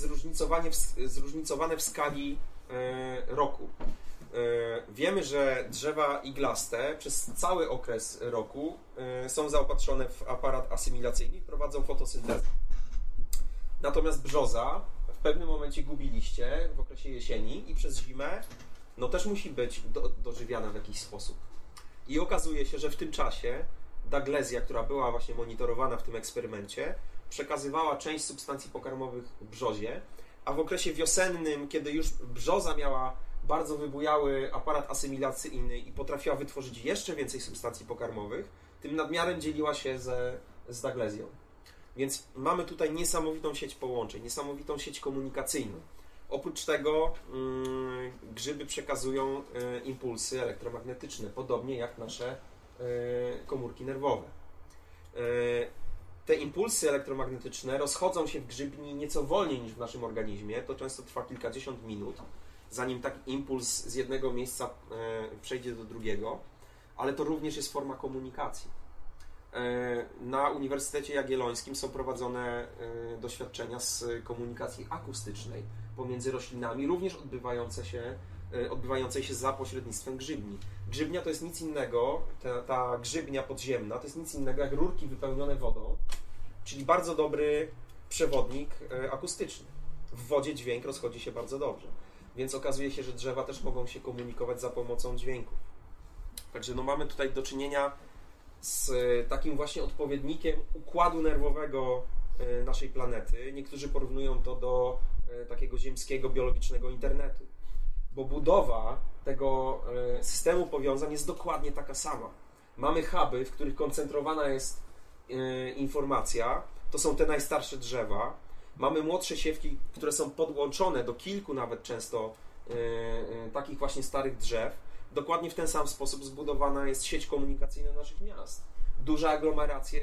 zróżnicowane w skali e, roku. Wiemy, że drzewa iglaste przez cały okres roku są zaopatrzone w aparat asymilacyjny i prowadzą fotosyntezę. Natomiast brzoza w pewnym momencie gubi liście w okresie jesieni i przez zimę no też musi być do, dożywiana w jakiś sposób. I okazuje się, że w tym czasie Daglezja, która była właśnie monitorowana w tym eksperymencie, przekazywała część substancji pokarmowych brzozie, a w okresie wiosennym, kiedy już brzoza miała bardzo wybujały aparat asymilacyjny i potrafiła wytworzyć jeszcze więcej substancji pokarmowych, tym nadmiarem dzieliła się ze, z Daglezją. Więc mamy tutaj niesamowitą sieć połączeń, niesamowitą sieć komunikacyjną. Oprócz tego mm, grzyby przekazują y, impulsy elektromagnetyczne, podobnie jak nasze y, komórki nerwowe. Y, te impulsy elektromagnetyczne rozchodzą się w grzybni nieco wolniej niż w naszym organizmie. To często trwa kilkadziesiąt minut, zanim taki impuls z jednego miejsca przejdzie do drugiego, ale to również jest forma komunikacji. Na Uniwersytecie Jagiellońskim są prowadzone doświadczenia z komunikacji akustycznej pomiędzy roślinami, również odbywające się, odbywającej się za pośrednictwem grzybni. Grzybnia to jest nic innego, ta, ta grzybnia podziemna to jest nic innego jak rurki wypełnione wodą, czyli bardzo dobry przewodnik akustyczny. W wodzie dźwięk rozchodzi się bardzo dobrze, więc okazuje się, że drzewa też mogą się komunikować za pomocą dźwięków. Także no mamy tutaj do czynienia z takim właśnie odpowiednikiem układu nerwowego naszej planety. Niektórzy porównują to do takiego ziemskiego, biologicznego internetu, bo budowa tego systemu powiązań jest dokładnie taka sama. Mamy huby, w których koncentrowana jest informacja, to są te najstarsze drzewa. Mamy młodsze siewki, które są podłączone do kilku nawet często takich właśnie starych drzew. Dokładnie w ten sam sposób zbudowana jest sieć komunikacyjna naszych miast. Duże aglomeracje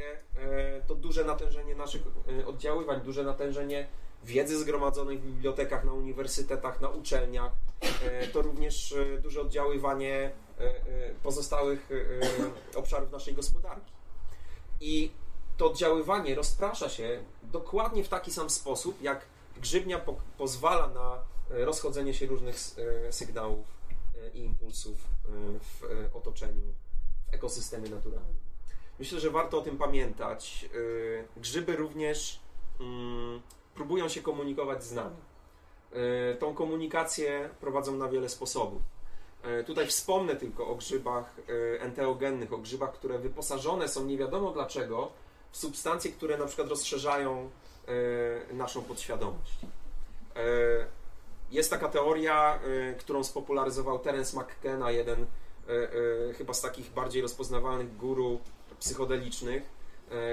to duże natężenie naszych oddziaływań, duże natężenie wiedzy zgromadzonej w bibliotekach, na uniwersytetach, na uczelniach. To również duże oddziaływanie pozostałych obszarów naszej gospodarki. I to oddziaływanie rozprasza się dokładnie w taki sam sposób, jak grzybnia po pozwala na rozchodzenie się różnych sygnałów i impulsów w otoczeniu, w ekosystemie naturalnym. Myślę, że warto o tym pamiętać. Grzyby również mm, próbują się komunikować z nami. Tą komunikację prowadzą na wiele sposobów. Tutaj wspomnę tylko o grzybach enteogennych, o grzybach, które wyposażone są nie wiadomo dlaczego w substancje, które na przykład rozszerzają naszą podświadomość. Jest taka teoria, którą spopularyzował Terence McKenna, jeden chyba z takich bardziej rozpoznawalnych guru psychodelicznych,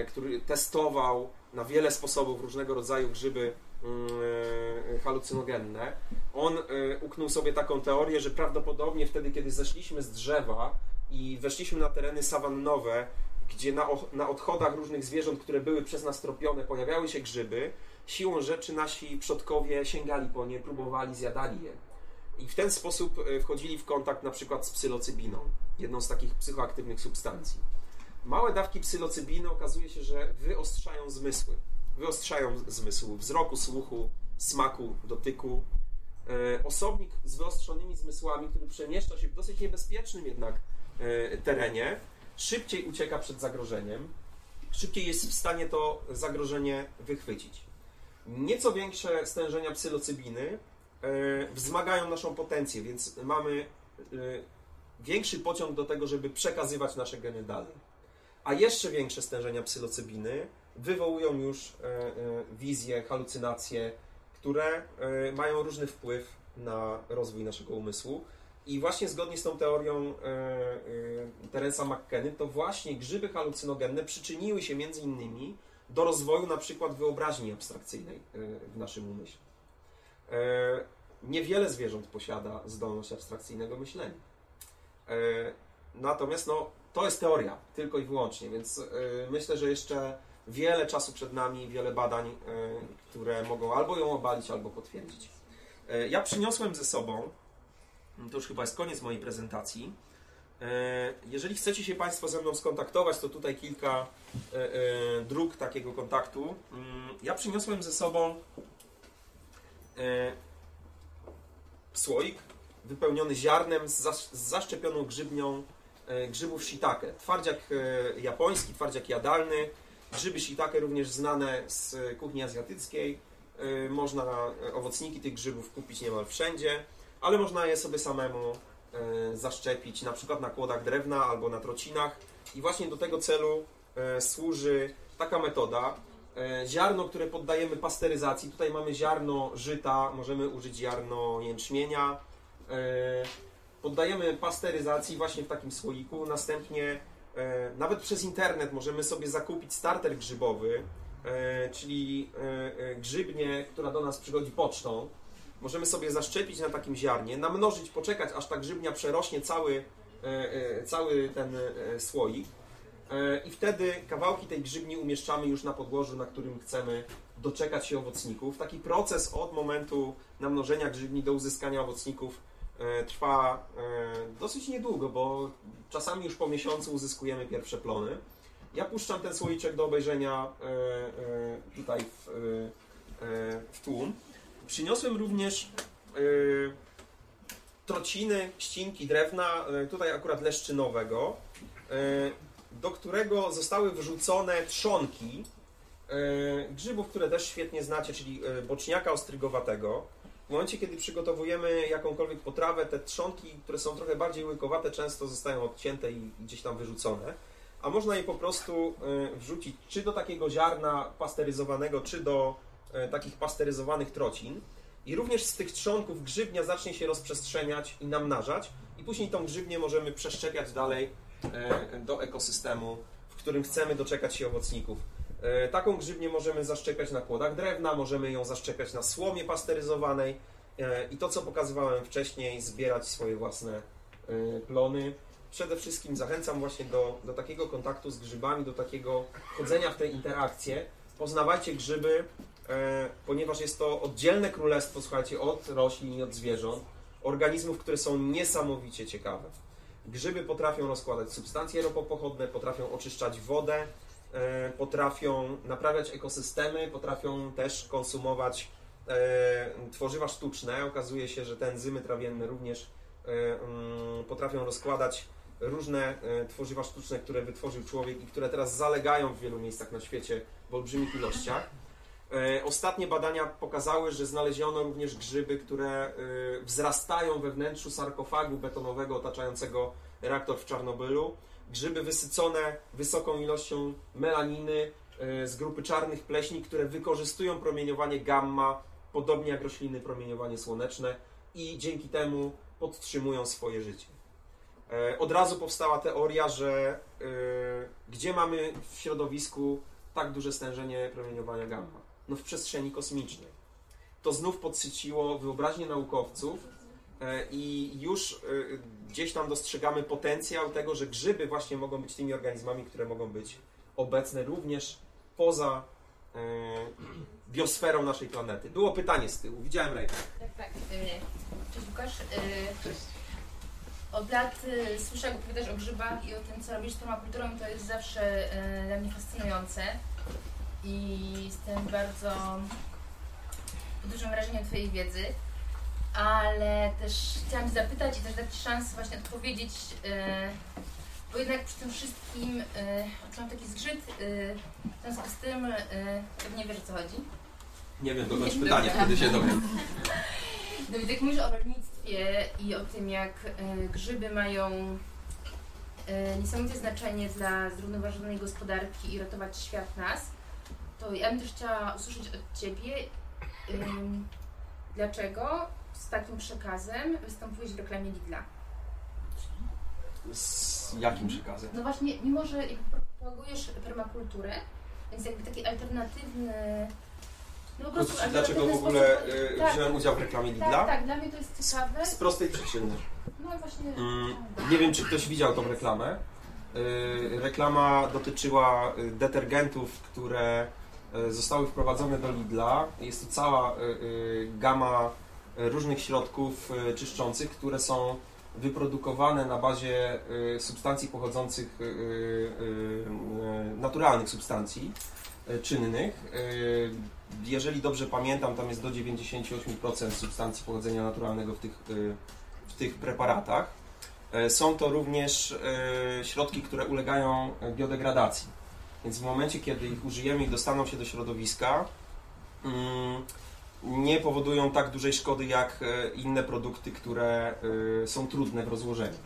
który testował na wiele sposobów różnego rodzaju grzyby halucynogenne. On uknął sobie taką teorię, że prawdopodobnie wtedy, kiedy zeszliśmy z drzewa i weszliśmy na tereny sawannowe, gdzie na, na odchodach różnych zwierząt, które były przez nas tropione, pojawiały się grzyby, siłą rzeczy nasi przodkowie sięgali po nie, próbowali, zjadali je. I w ten sposób wchodzili w kontakt na przykład z psylocybiną, jedną z takich psychoaktywnych substancji. Małe dawki psylocybiny okazuje się, że wyostrzają zmysły. Wyostrzają zmysł wzroku, słuchu, smaku, dotyku. Osobnik z wyostrzonymi zmysłami, który przemieszcza się w dosyć niebezpiecznym jednak terenie, szybciej ucieka przed zagrożeniem, szybciej jest w stanie to zagrożenie wychwycić. Nieco większe stężenia psylocybiny wzmagają naszą potencję, więc mamy większy pociąg do tego, żeby przekazywać nasze geny dalej. A jeszcze większe stężenia psylocybiny wywołują już wizje, halucynacje, które mają różny wpływ na rozwój naszego umysłu. I właśnie zgodnie z tą teorią Terensa McKenny, to właśnie grzyby halucynogenne przyczyniły się między innymi do rozwoju na przykład wyobraźni abstrakcyjnej w naszym umyśle. Niewiele zwierząt posiada zdolność abstrakcyjnego myślenia. Natomiast no, to jest teoria, tylko i wyłącznie, więc myślę, że jeszcze wiele czasu przed nami, wiele badań, które mogą albo ją obalić, albo potwierdzić. Ja przyniosłem ze sobą, to już chyba jest koniec mojej prezentacji. Jeżeli chcecie się Państwo ze mną skontaktować, to tutaj kilka dróg takiego kontaktu. Ja przyniosłem ze sobą słoik wypełniony ziarnem z, zasz- z zaszczepioną grzybnią grzybów shiitake. Twardziak e, japoński, twardziak jadalny. Grzyby shiitake również znane z e, kuchni azjatyckiej. E, Można e, owocniki tych grzybów kupić niemal wszędzie, ale można je sobie samemu e, zaszczepić, na przykład na kłodach drewna albo na trocinach. I właśnie do tego celu e, służy taka metoda. E, Ziarno, które poddajemy pasteryzacji. Tutaj mamy ziarno żyta, możemy użyć ziarno jęczmienia. Poddajemy pasteryzacji właśnie w takim słoiku. Następnie e, nawet przez internet możemy sobie zakupić starter grzybowy, e, czyli e, grzybnię, która do nas przychodzi pocztą. Możemy sobie zaszczepić na takim ziarnie, namnożyć, poczekać aż ta grzybnia przerośnie cały, cały ten słoik. I wtedy kawałki tej grzybni umieszczamy już na podłożu, na którym chcemy doczekać się owocników. Taki proces od momentu namnożenia grzybni do uzyskania owocników trwa e, dosyć niedługo, bo czasami już po miesiącu uzyskujemy pierwsze plony. Ja puszczam ten słoiczek do obejrzenia e, e, tutaj w, e, e, w tłum. Przyniosłem również e, trociny, ścinki drewna, e, tutaj akurat leszczynowego, e, do którego zostały wrzucone trzonki e, grzybów, które też świetnie znacie, czyli e, boczniaka ostrygowatego. W momencie, kiedy przygotowujemy jakąkolwiek potrawę, te trzonki, które są trochę bardziej łykowate, często zostają odcięte i gdzieś tam wyrzucone. A można je po prostu e, wrzucić czy do takiego ziarna pasteryzowanego, czy do e, takich pasteryzowanych trocin. I również z tych trzonków grzybnia zacznie się rozprzestrzeniać i namnażać. I później tą grzybnię możemy przeszczepiać dalej e, do ekosystemu, w którym chcemy doczekać się owocników. E, Taką grzybnię możemy zaszczepiać na kłodach drewna, możemy ją zaszczepiać na słomie pasteryzowanej e, i to, co pokazywałem wcześniej, zbierać swoje własne e, plony. Przede wszystkim zachęcam właśnie do, do takiego kontaktu z grzybami, do takiego chodzenia w te interakcje. Poznawajcie grzyby, ponieważ jest to oddzielne królestwo, słuchajcie, od roślin i od zwierząt, organizmów, które są niesamowicie ciekawe. Grzyby potrafią rozkładać substancje ropopochodne, potrafią oczyszczać wodę, potrafią naprawiać ekosystemy, potrafią też konsumować e, tworzywa sztuczne. Okazuje się, że te enzymy trawienne również e, mm, potrafią rozkładać różne e, tworzywa sztuczne, które wytworzył człowiek i które teraz zalegają w wielu miejscach na świecie w olbrzymich ilościach. E, Ostatnie badania pokazały, że znaleziono również grzyby, które e, wzrastają we wnętrzu sarkofagu betonowego otaczającego reaktor w Czarnobylu. Grzyby wysycone wysoką ilością melaniny e, z grupy czarnych pleśni, które wykorzystują promieniowanie gamma, podobnie jak rośliny promieniowanie słoneczne i dzięki temu podtrzymują swoje życie. E, Od razu powstała teoria, że e, gdzie mamy w środowisku tak duże stężenie promieniowania gamma? No w przestrzeni kosmicznej. To znów podsyciło wyobraźnię naukowców i już gdzieś tam dostrzegamy potencjał tego, że grzyby właśnie mogą być tymi organizmami, które mogą być obecne również poza e, biosferą naszej planety. Było pytanie z tyłu, widziałem rękę. Tak, tak. Y, Cześć Łukasz. Y, Od lat y, słyszę, jak opowiadasz o grzybach i o tym, co robisz z permakulturą, to jest zawsze dla mnie fascynujące. I jestem bardzo pod dużym wrażeniem Twojej wiedzy. Ale też chciałam Cię zapytać i też dać Ci szansę właśnie odpowiedzieć, y, bo jednak przy tym wszystkim y, odczułam taki zgrzyt, y, w związku z tym pewnie wiesz o co chodzi. Nie wiem, dokończ pytanie, wtedy się dowiem. No i tak mówisz o rolnictwie i o tym, jak e, grzyby mają e, niesamowite znaczenie dla zrównoważonej gospodarki i ratować świat nas, to ja bym też chciała usłyszeć od Ciebie, dlaczego z takim przekazem występujesz w reklamie Lidla. Z jakim przekazem? No właśnie, mimo że propagujesz permakulturę, więc jakby taki alternatywny... No po prostu Dlaczego w ogóle sposób- y, tak, wziąłem udział w reklamie tak, Lidla? tak, dla mnie to jest ciekawe. Z prostej przyczyny. No właśnie... Mm, Nie wiem, czy ktoś widział tą reklamę. Y, Reklama dotyczyła y, detergentów, które zostały wprowadzone do Lidla. Jest to cała gama różnych środków y, czyszczących, które są wyprodukowane na bazie y, substancji pochodzących, y, naturalnych substancji. e, czynnych. E, Jeżeli dobrze pamiętam, tam jest do 98% substancji pochodzenia naturalnego w tych, e, w tych preparatach. E, Są to również e, środki, które ulegają biodegradacji. Więc w momencie, kiedy ich użyjemy i dostaną się do środowiska, mm, nie powodują tak dużej szkody jak e, inne produkty, które e, są trudne w rozłożeniu.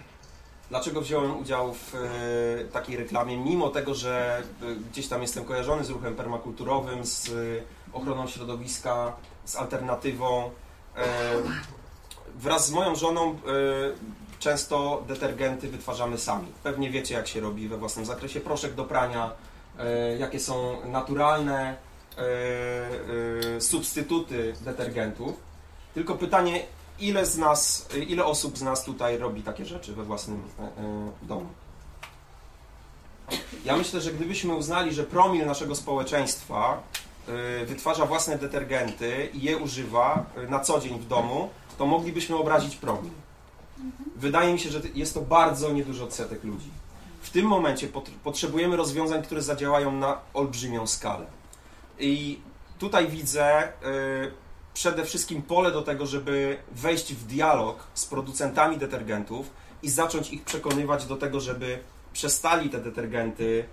Dlaczego wziąłem udział w e, takiej reklamie, mimo tego, że gdzieś tam jestem kojarzony z ruchem permakulturowym, z ochroną środowiska, z alternatywą. Wraz z moją żoną często detergenty wytwarzamy sami. Pewnie wiecie, jak się robi we własnym zakresie. Proszek do prania, jakie są naturalne substytuty detergentów. Tylko pytanie, ile z nas, ile osób z nas tutaj robi takie rzeczy we własnym e, e, domu? Ja myślę, że gdybyśmy uznali, że promil naszego społeczeństwa e, wytwarza własne detergenty i je używa e, na co dzień w domu, to moglibyśmy obrazić promil. Wydaje mi się, że jest to bardzo nieduży odsetek ludzi. W tym momencie pot- potrzebujemy rozwiązań, które zadziałają na olbrzymią skalę. I tutaj widzę y, przede wszystkim pole do tego, żeby wejść w dialog z producentami detergentów i zacząć ich przekonywać do tego, żeby przestali te detergenty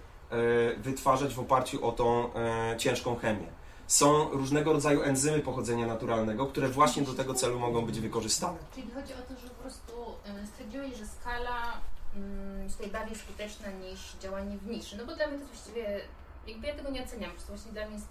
y, wytwarzać w oparciu o tą y, ciężką chemię. Są różnego rodzaju enzymy pochodzenia naturalnego, które właśnie do tego celu mogą być wykorzystane. Czyli chodzi o to, że po prostu stwierdziłeś, że skala mm, jest tutaj bardziej skuteczna niż działanie w niszy. No bo dla mnie to właściwie, jakby ja tego nie oceniam, po prostu właśnie dla mnie jest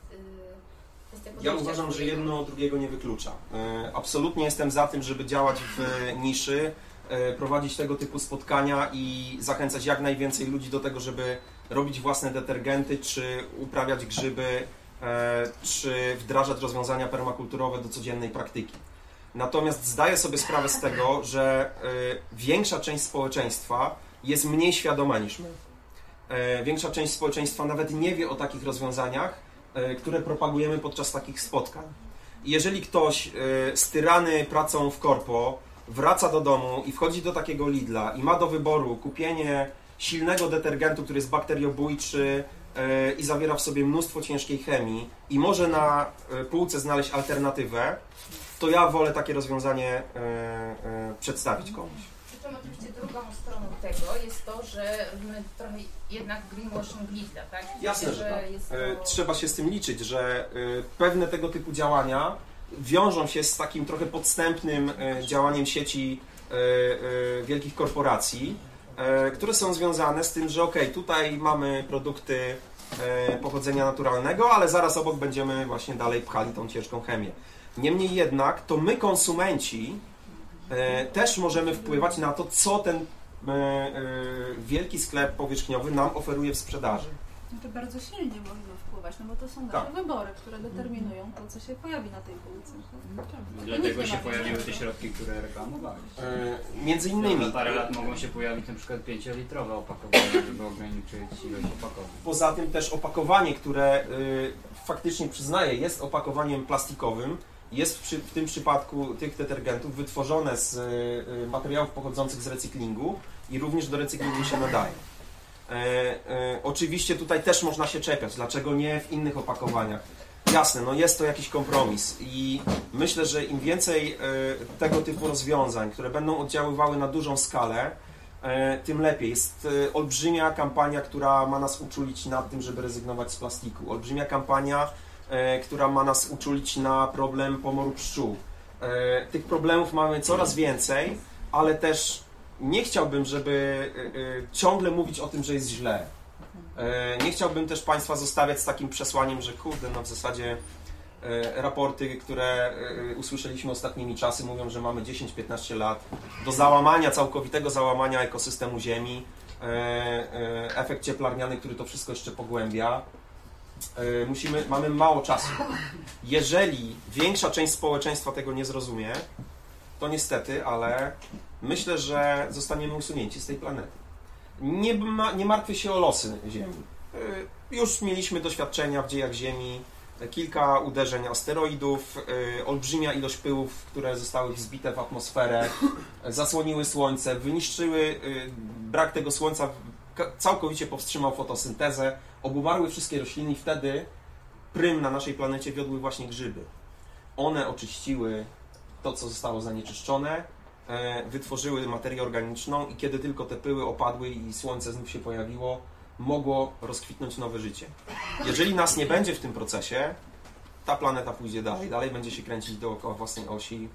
y, Ja uważam, że jedno drugiego nie wyklucza. E, Absolutnie jestem za tym, żeby działać w e, niszy, e, prowadzić tego typu spotkania i zachęcać jak najwięcej ludzi do tego, żeby robić własne detergenty, czy uprawiać grzyby, czy wdrażać rozwiązania permakulturowe do codziennej praktyki. Natomiast zdaję sobie sprawę z tego, że większa część społeczeństwa jest mniej świadoma niż my. E, Większa część społeczeństwa nawet nie wie o takich rozwiązaniach, e, które propagujemy podczas takich spotkań. Jeżeli ktoś e, styrany pracą w korpo wraca do domu i wchodzi do takiego Lidla i ma do wyboru kupienie silnego detergentu, który jest bakteriobójczy e, i zawiera w sobie mnóstwo ciężkiej chemii i może na e, półce znaleźć alternatywę, to ja wolę takie rozwiązanie e, e, przedstawić komuś. Czym oczywiście drugą stroną tego jest to, że my trochę jednak greenwashing Lidla, tak? Jasne, Myślę, że tak. E, to... Trzeba się z tym liczyć, że e, pewne tego typu działania wiążą się z takim trochę podstępnym e, działaniem sieci wielkich korporacji, które są związane z tym, że ok, tutaj mamy produkty pochodzenia naturalnego, ale zaraz obok będziemy właśnie dalej pchali tą ciężką chemię. Niemniej jednak to my konsumenci też możemy wpływać na to, co ten e, e, wielki sklep powierzchniowy nam oferuje w sprzedaży. Znaczy bardzo silnie można wpływać, no bo to są nasze Tak. wybory, które determinują to, co się pojawi na tej półce. Dlatego się pojawiły te środki, które reklamowałeś. E, Między Za innymi, parę lat mogą się pojawić na przykład 5-litrowe opakowania, żeby ograniczyć ilość opakowań. poza tym też opakowanie, które y, faktycznie przyznaję jest opakowaniem plastikowym, jest w, w tym przypadku tych detergentów wytworzone z y, y, materiałów pochodzących z recyklingu i również do recyklingu się nadaje. E, e, oczywiście tutaj też można się czepiać, dlaczego nie w innych opakowaniach. Jasne, no jest to jakiś kompromis i myślę, że im więcej e, tego typu rozwiązań, które będą oddziaływały na dużą skalę, e, tym lepiej. Jest e, olbrzymia kampania, która ma nas uczulić nad tym, żeby rezygnować z plastiku. Olbrzymia kampania, która ma nas uczulić na problem pomoru pszczół. E, Tych problemów mamy coraz więcej, ale też nie chciałbym, żeby e, e, ciągle mówić o tym, że jest źle. E, Nie chciałbym też Państwa zostawiać z takim przesłaniem, że kurde, no w zasadzie e, raporty, które e, usłyszeliśmy ostatnimi czasy mówią, że mamy 10-15 lat do załamania, całkowitego załamania ekosystemu Ziemi, e, e, efekt cieplarniany, który to wszystko jeszcze pogłębia. E, Musimy, mamy mało czasu. Jeżeli większa część społeczeństwa tego nie zrozumie, to niestety, ale myślę, że zostaniemy usunięci z tej planety. Nie, ma, nie martwię się o losy Ziemi. Y, Już mieliśmy doświadczenia w dziejach Ziemi, kilka uderzeń asteroidów, y, olbrzymia ilość pyłów, które zostały wzbite w atmosferę, zasłoniły Słońce, wyniszczyły, brak tego Słońca całkowicie powstrzymał fotosyntezę, obumarły wszystkie rośliny i wtedy prym na naszej planecie wiodły właśnie grzyby. One oczyściły to, co zostało zanieczyszczone, e, wytworzyły materię organiczną i kiedy tylko te pyły opadły i słońce znów się pojawiło, mogło rozkwitnąć nowe życie. Jeżeli nas nie będzie w tym procesie, ta planeta pójdzie dalej, dalej będzie się kręcić dookoła własnej osi,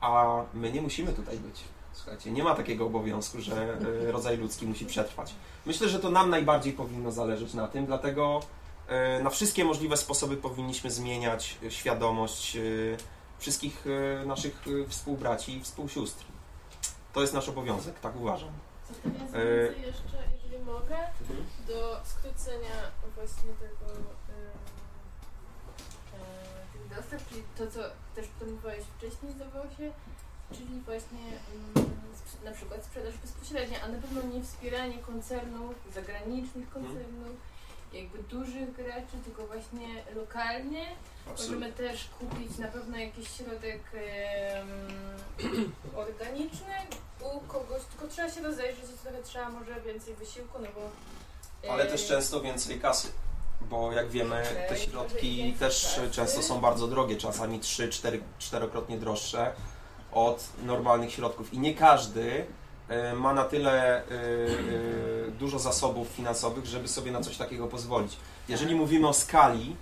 a my nie musimy tutaj być. Słuchajcie, nie ma takiego obowiązku, że e, rodzaj ludzki musi przetrwać. Myślę, że to nam najbardziej powinno zależeć na tym, dlatego e, na wszystkie możliwe sposoby powinniśmy zmieniać świadomość e, wszystkich naszych współbraci i współsióstr. To jest nasz obowiązek, tak uważam. Się E, jeszcze, jeżeli mogę, do skrócenia właśnie tego e, e, tych dostaw, czyli to, co też promowałeś wcześniej, zdawało się, czyli właśnie mm, na przykład sprzedaż bezpośrednia, a na pewno nie wspieranie koncernów, zagranicznych koncernów, jakby dużych graczy, tylko właśnie lokalnie. Możemy też kupić na pewno jakiś środek em, (clears throat) organiczny u kogoś, tylko trzeba się rozejrzeć i trochę trzeba może więcej wysiłku, no bo... Ale e, też często więcej kasy, bo jak wiemy, te środki też często są bardzo drogie, czasami 3-4 czterokrotnie droższe od normalnych środków. I nie każdy e, ma na tyle e, e, dużo zasobów finansowych, żeby sobie na coś takiego pozwolić. Jeżeli mówimy o skali,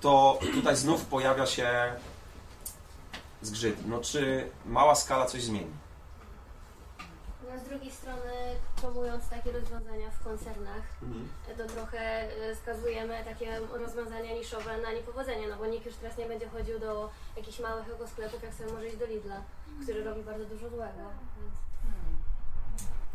to tutaj znów pojawia się zgrzyt. No czy mała skala coś zmieni? No, z drugiej strony, promując takie rozwiązania w koncernach, to trochę e, skazujemy takie rozwiązania niszowe na niepowodzenie, no bo nikt już teraz nie będzie chodził do jakichś małych sklepów, jak sobie może iść do Lidla, który robi bardzo dużo złego. Więc...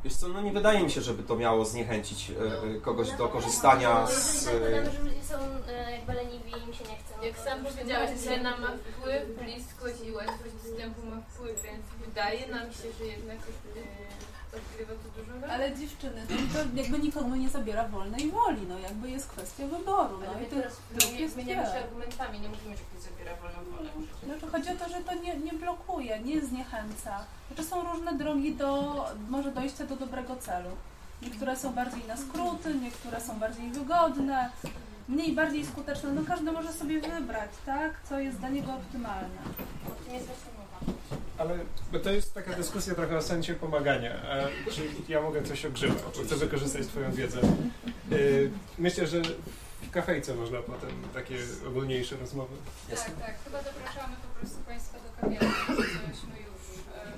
Wiesz co, no nie wydaje mi się, żeby to miało zniechęcić e, e, kogoś do korzystania no, z... Jeżeli zakładamy, że ludzie są e, jakby leniwi i im się nie chce. no Jak sam już powiedziałeś, cena ma wpływ, bliskość i łatwość dostępu ma wpływ, więc wydaje nam się, że jednak e, odgrywa to. Ale dziewczyny, no to jakby nikomu nie zabiera wolnej woli, no jakby jest kwestia wyboru, no Ale i my tych teraz jest zmieniamy się argumentami, nie mówimy, że ktoś zabiera wolną wolę. Znaczy chodzi o to, że to nie, nie blokuje, nie zniechęca. Znaczy są różne drogi do może dojścia do dobrego celu. Niektóre są bardziej na skróty, niektóre są bardziej wygodne, mniej bardziej skuteczne. No każdy może sobie wybrać, tak? Co jest dla niego optymalne. To nie jest właśnie mowa. Ale bo to jest taka dyskusja trochę o sensie pomagania. A, czy ja mogę coś o grzybach, bo chcę wykorzystać Twoją wiedzę. Y, Myślę, że w kafejce można potem takie ogólniejsze rozmowy. Jasne. Tak, tak. Chyba zapraszamy po prostu Państwa do kawiarni, już... E,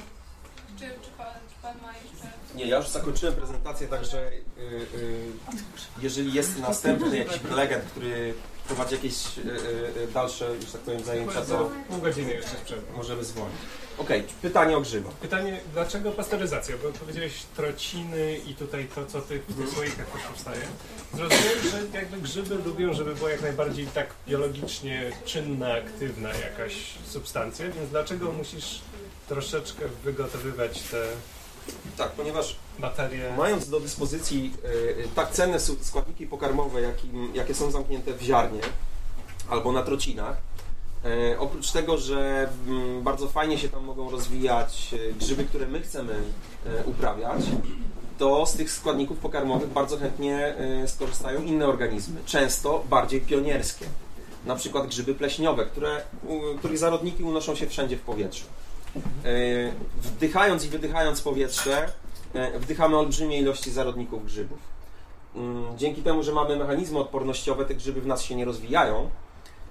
czy, czy, pan, czy Pan ma jeszcze... Nie, ja już zakończyłem prezentację, także y, y, jeżeli jest następny jakiś prelegent, który prowadzi jakieś y, y, dalsze, już tak powiem, zajęcia, to Pół godziny jeszcze przed. możemy zwolnić. Okej, pytanie o grzyba. Pytanie, dlaczego pasteryzacja? Bo powiedziałeś trociny i tutaj to, co ty w tych słoikach też powstaje. Zrozumiałem, że jakby grzyby lubią, żeby była jak najbardziej tak biologicznie czynna, aktywna jakaś substancja, więc dlaczego musisz troszeczkę wygotowywać te Tak, ponieważ materie? mając do dyspozycji y, y, tak cenne składniki pokarmowe, jakim, jakie są zamknięte w ziarnie albo na trocinach, y, oprócz tego, że mm, bardzo fajnie się tam mogą rozwijać y, grzyby, które my chcemy y, uprawiać, to z tych składników pokarmowych bardzo chętnie y, skorzystają inne organizmy, często bardziej pionierskie. Na przykład grzyby pleśniowe, które, których zarodniki unoszą się wszędzie w powietrzu. Y, Wdychając i wydychając powietrze, e, wdychamy olbrzymie ilości zarodników grzybów. Mm, Dzięki temu, że mamy mechanizmy odpornościowe, te grzyby w nas się nie rozwijają,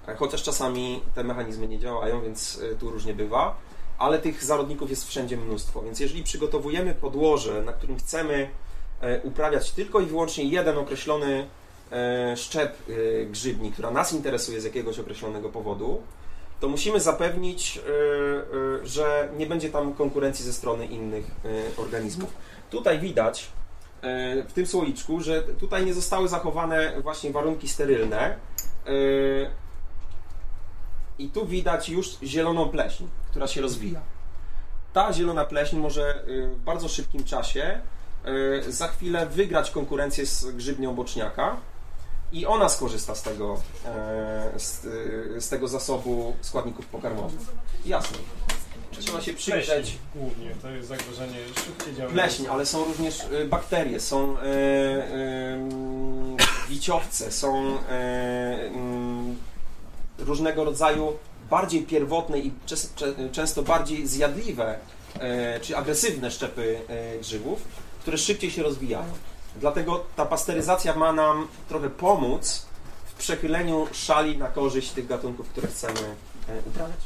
e, chociaż czasami te mechanizmy nie działają, więc e, tu różnie bywa, ale tych zarodników jest wszędzie mnóstwo. Więc jeżeli przygotowujemy podłoże, na którym chcemy e, uprawiać tylko i wyłącznie jeden określony e, szczep e, grzybni, która nas interesuje z jakiegoś określonego powodu, to musimy zapewnić, y, y, że nie będzie tam konkurencji ze strony innych y, organizmów. Tutaj widać w tym słoiczku, że tutaj nie zostały zachowane właśnie warunki sterylne. I tu widać już zieloną pleśń, która się rozwija. Ta zielona pleśń może w bardzo szybkim czasie za chwilę wygrać konkurencję z grzybnią boczniaka i ona skorzysta z tego, e, z, e, z tego zasobu składników pokarmowych. Jasne. Trzeba się przyjrzeć. Pleśń głównie, to jest zagrożenie szybkie działania. Pleśń, ale są również e, bakterie, są e, em, wiciowce, są e, mm, różnego rodzaju bardziej pierwotne i czes- cze- często bardziej zjadliwe e, czy agresywne szczepy e, grzybów, które szybciej się rozwijają. Dlatego ta pasteryzacja ma nam trochę pomóc w przechyleniu szali na korzyść tych gatunków, które chcemy e, uprawiać.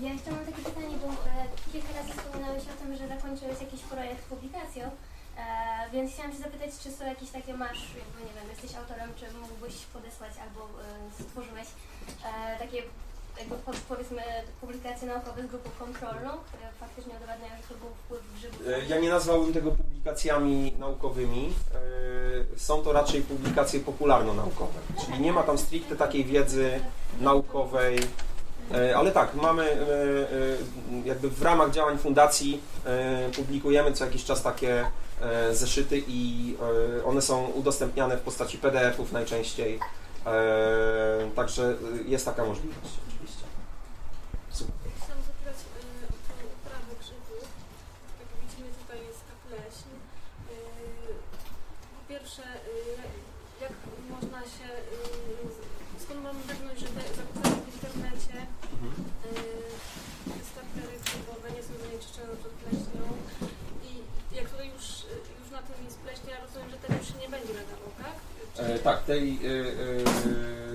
Ja jeszcze mam takie pytanie, bo e, kilka razy wspominałeś o tym, że zakończyłeś jakiś projekt publikacją, e, więc chciałam się zapytać, czy są jakieś takie masz, jakby nie wiem, jesteś autorem, czy mógłbyś podesłać albo stworzyłeś takie jakby po, powiedzmy publikacje naukowe z grupą kontrolną, które faktycznie udowadniają, że to był wpływ grzybów. E, Ja nie nazwałbym tego publikacjami naukowymi. E, Są to raczej publikacje popularno-naukowe, czyli nie ma tam stricte takiej wiedzy naukowej, E, ale tak, mamy jakby w ramach działań fundacji publikujemy co jakiś czas takie zeszyty i one są udostępniane w postaci PDF-ów najczęściej. Także jest taka możliwość. Chciałam zapytać y, o tą uprawę jak widzimy tutaj jest ta pleśń. Y, po pierwsze, y, jak można się, y, skąd mamy pewność, że te zakupy w internecie y, startery grzybowe nie są zanieczyszczone przed pleśnią i jak tutaj już, już na tym jest pleśń, ja rozumiem, że ten już się nie będzie nadawał, tak? Czy- E, tak, tej, e, e,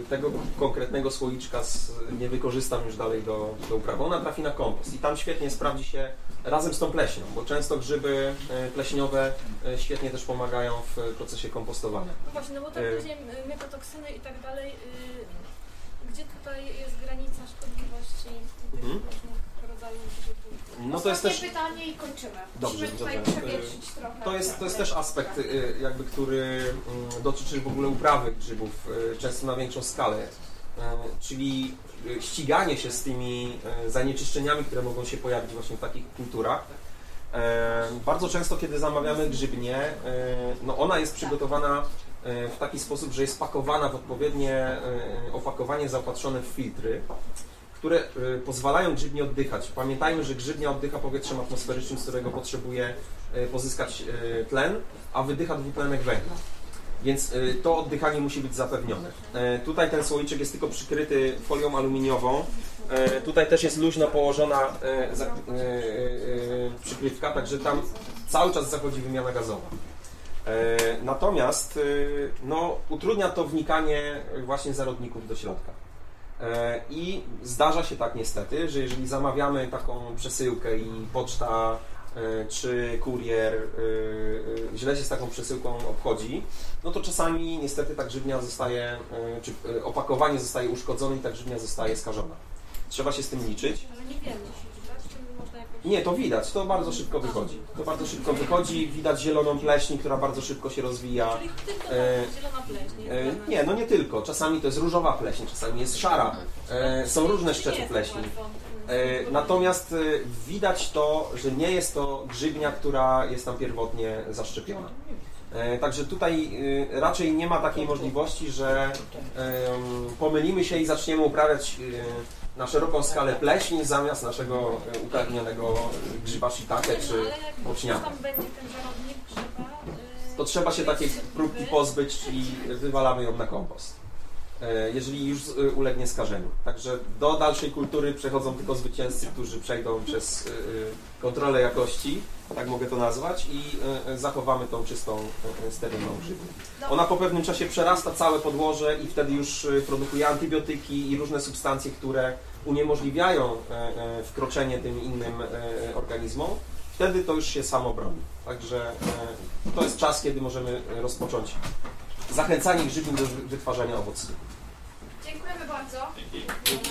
tego konkretnego słoiczka z, nie wykorzystam już dalej do, do uprawy. Ona trafi na kompost i tam świetnie sprawdzi się razem z tą pleśnią, bo często grzyby e, pleśniowe e, świetnie też pomagają w procesie kompostowania. No właśnie, no bo tak E, powiedziałem, y, mykotoksyny i tak dalej. y, Gdzie tutaj jest granica szkodliwości tych Mhm. różnych? No to jest też... pytanie i kończymy. Dobrze, Musimy tutaj dobrze. przewietrzyć trochę. To jest, to jest też aspekt, y, jakby, który mm, dotyczy w ogóle uprawy grzybów, y, często na większą skalę. Y, Czyli ściganie się z tymi zanieczyszczeniami, które mogą się pojawić właśnie w takich kulturach. Bardzo często, kiedy zamawiamy grzybnię, no ona jest przygotowana w taki sposób, że jest pakowana w odpowiednie opakowanie zaopatrzone w filtry, które e, pozwalają grzybnie oddychać. Pamiętajmy, że grzybnia oddycha powietrzem atmosferycznym, z którego potrzebuje e, pozyskać e, tlen, a wydycha dwutlenek węgla. Więc to oddychanie musi być zapewnione. Tutaj ten słoiczek jest tylko przykryty folią aluminiową. Tutaj też jest luźno położona przykrywka, także tam cały czas zachodzi wymiana gazowa. Natomiast no, utrudnia to wnikanie właśnie zarodników do środka. E, I zdarza się tak niestety, że jeżeli zamawiamy taką przesyłkę i poczta e, czy kurier e, źle się z taką przesyłką obchodzi, no to czasami niestety ta grzywnia zostaje, czy opakowanie zostaje uszkodzone i ta grzywnia zostaje skażona. Trzeba się z tym liczyć. Ale nie czy tak? Czy można jakoś... Nie, to widać, to bardzo szybko wychodzi. To bardzo szybko wychodzi, widać zieloną pleśń, która bardzo szybko się rozwija. Czyli tylko E, zielona pleśń, nie? E, Nie, no nie tylko. Czasami to jest różowa pleśń, czasami jest szara. E, Są różne szczepy pleśni. Natomiast widać to, że nie jest to grzybnia, która jest tam pierwotnie zaszczepiona. Także tutaj raczej nie ma takiej możliwości, że pomylimy się i zaczniemy uprawiać na szeroką skalę pleśń zamiast naszego e, upragnionego grzyba shiitake czy no, boczniaka. tam będzie ten zarodnik grzyba... y, To trzeba się takiej próbki pozbyć, czyli wywalamy ją na kompost. E, Jeżeli już e, ulegnie skażeniu. Także do dalszej kultury przechodzą tylko zwycięzcy, którzy przejdą przez e, kontrolę jakości, tak mogę to nazwać, i e, e, zachowamy tą czystą, e, sterylną grzybnię. Ona po pewnym czasie przerasta całe podłoże i wtedy już e, produkuje antybiotyki i różne substancje, które uniemożliwiają e, e, wkroczenie tym innym e, organizmom. Wtedy to już się samo broni. Także to jest czas, kiedy możemy rozpocząć zachęcanie grzybin do wytwarzania owoców. Dziękujemy bardzo. Dzięki.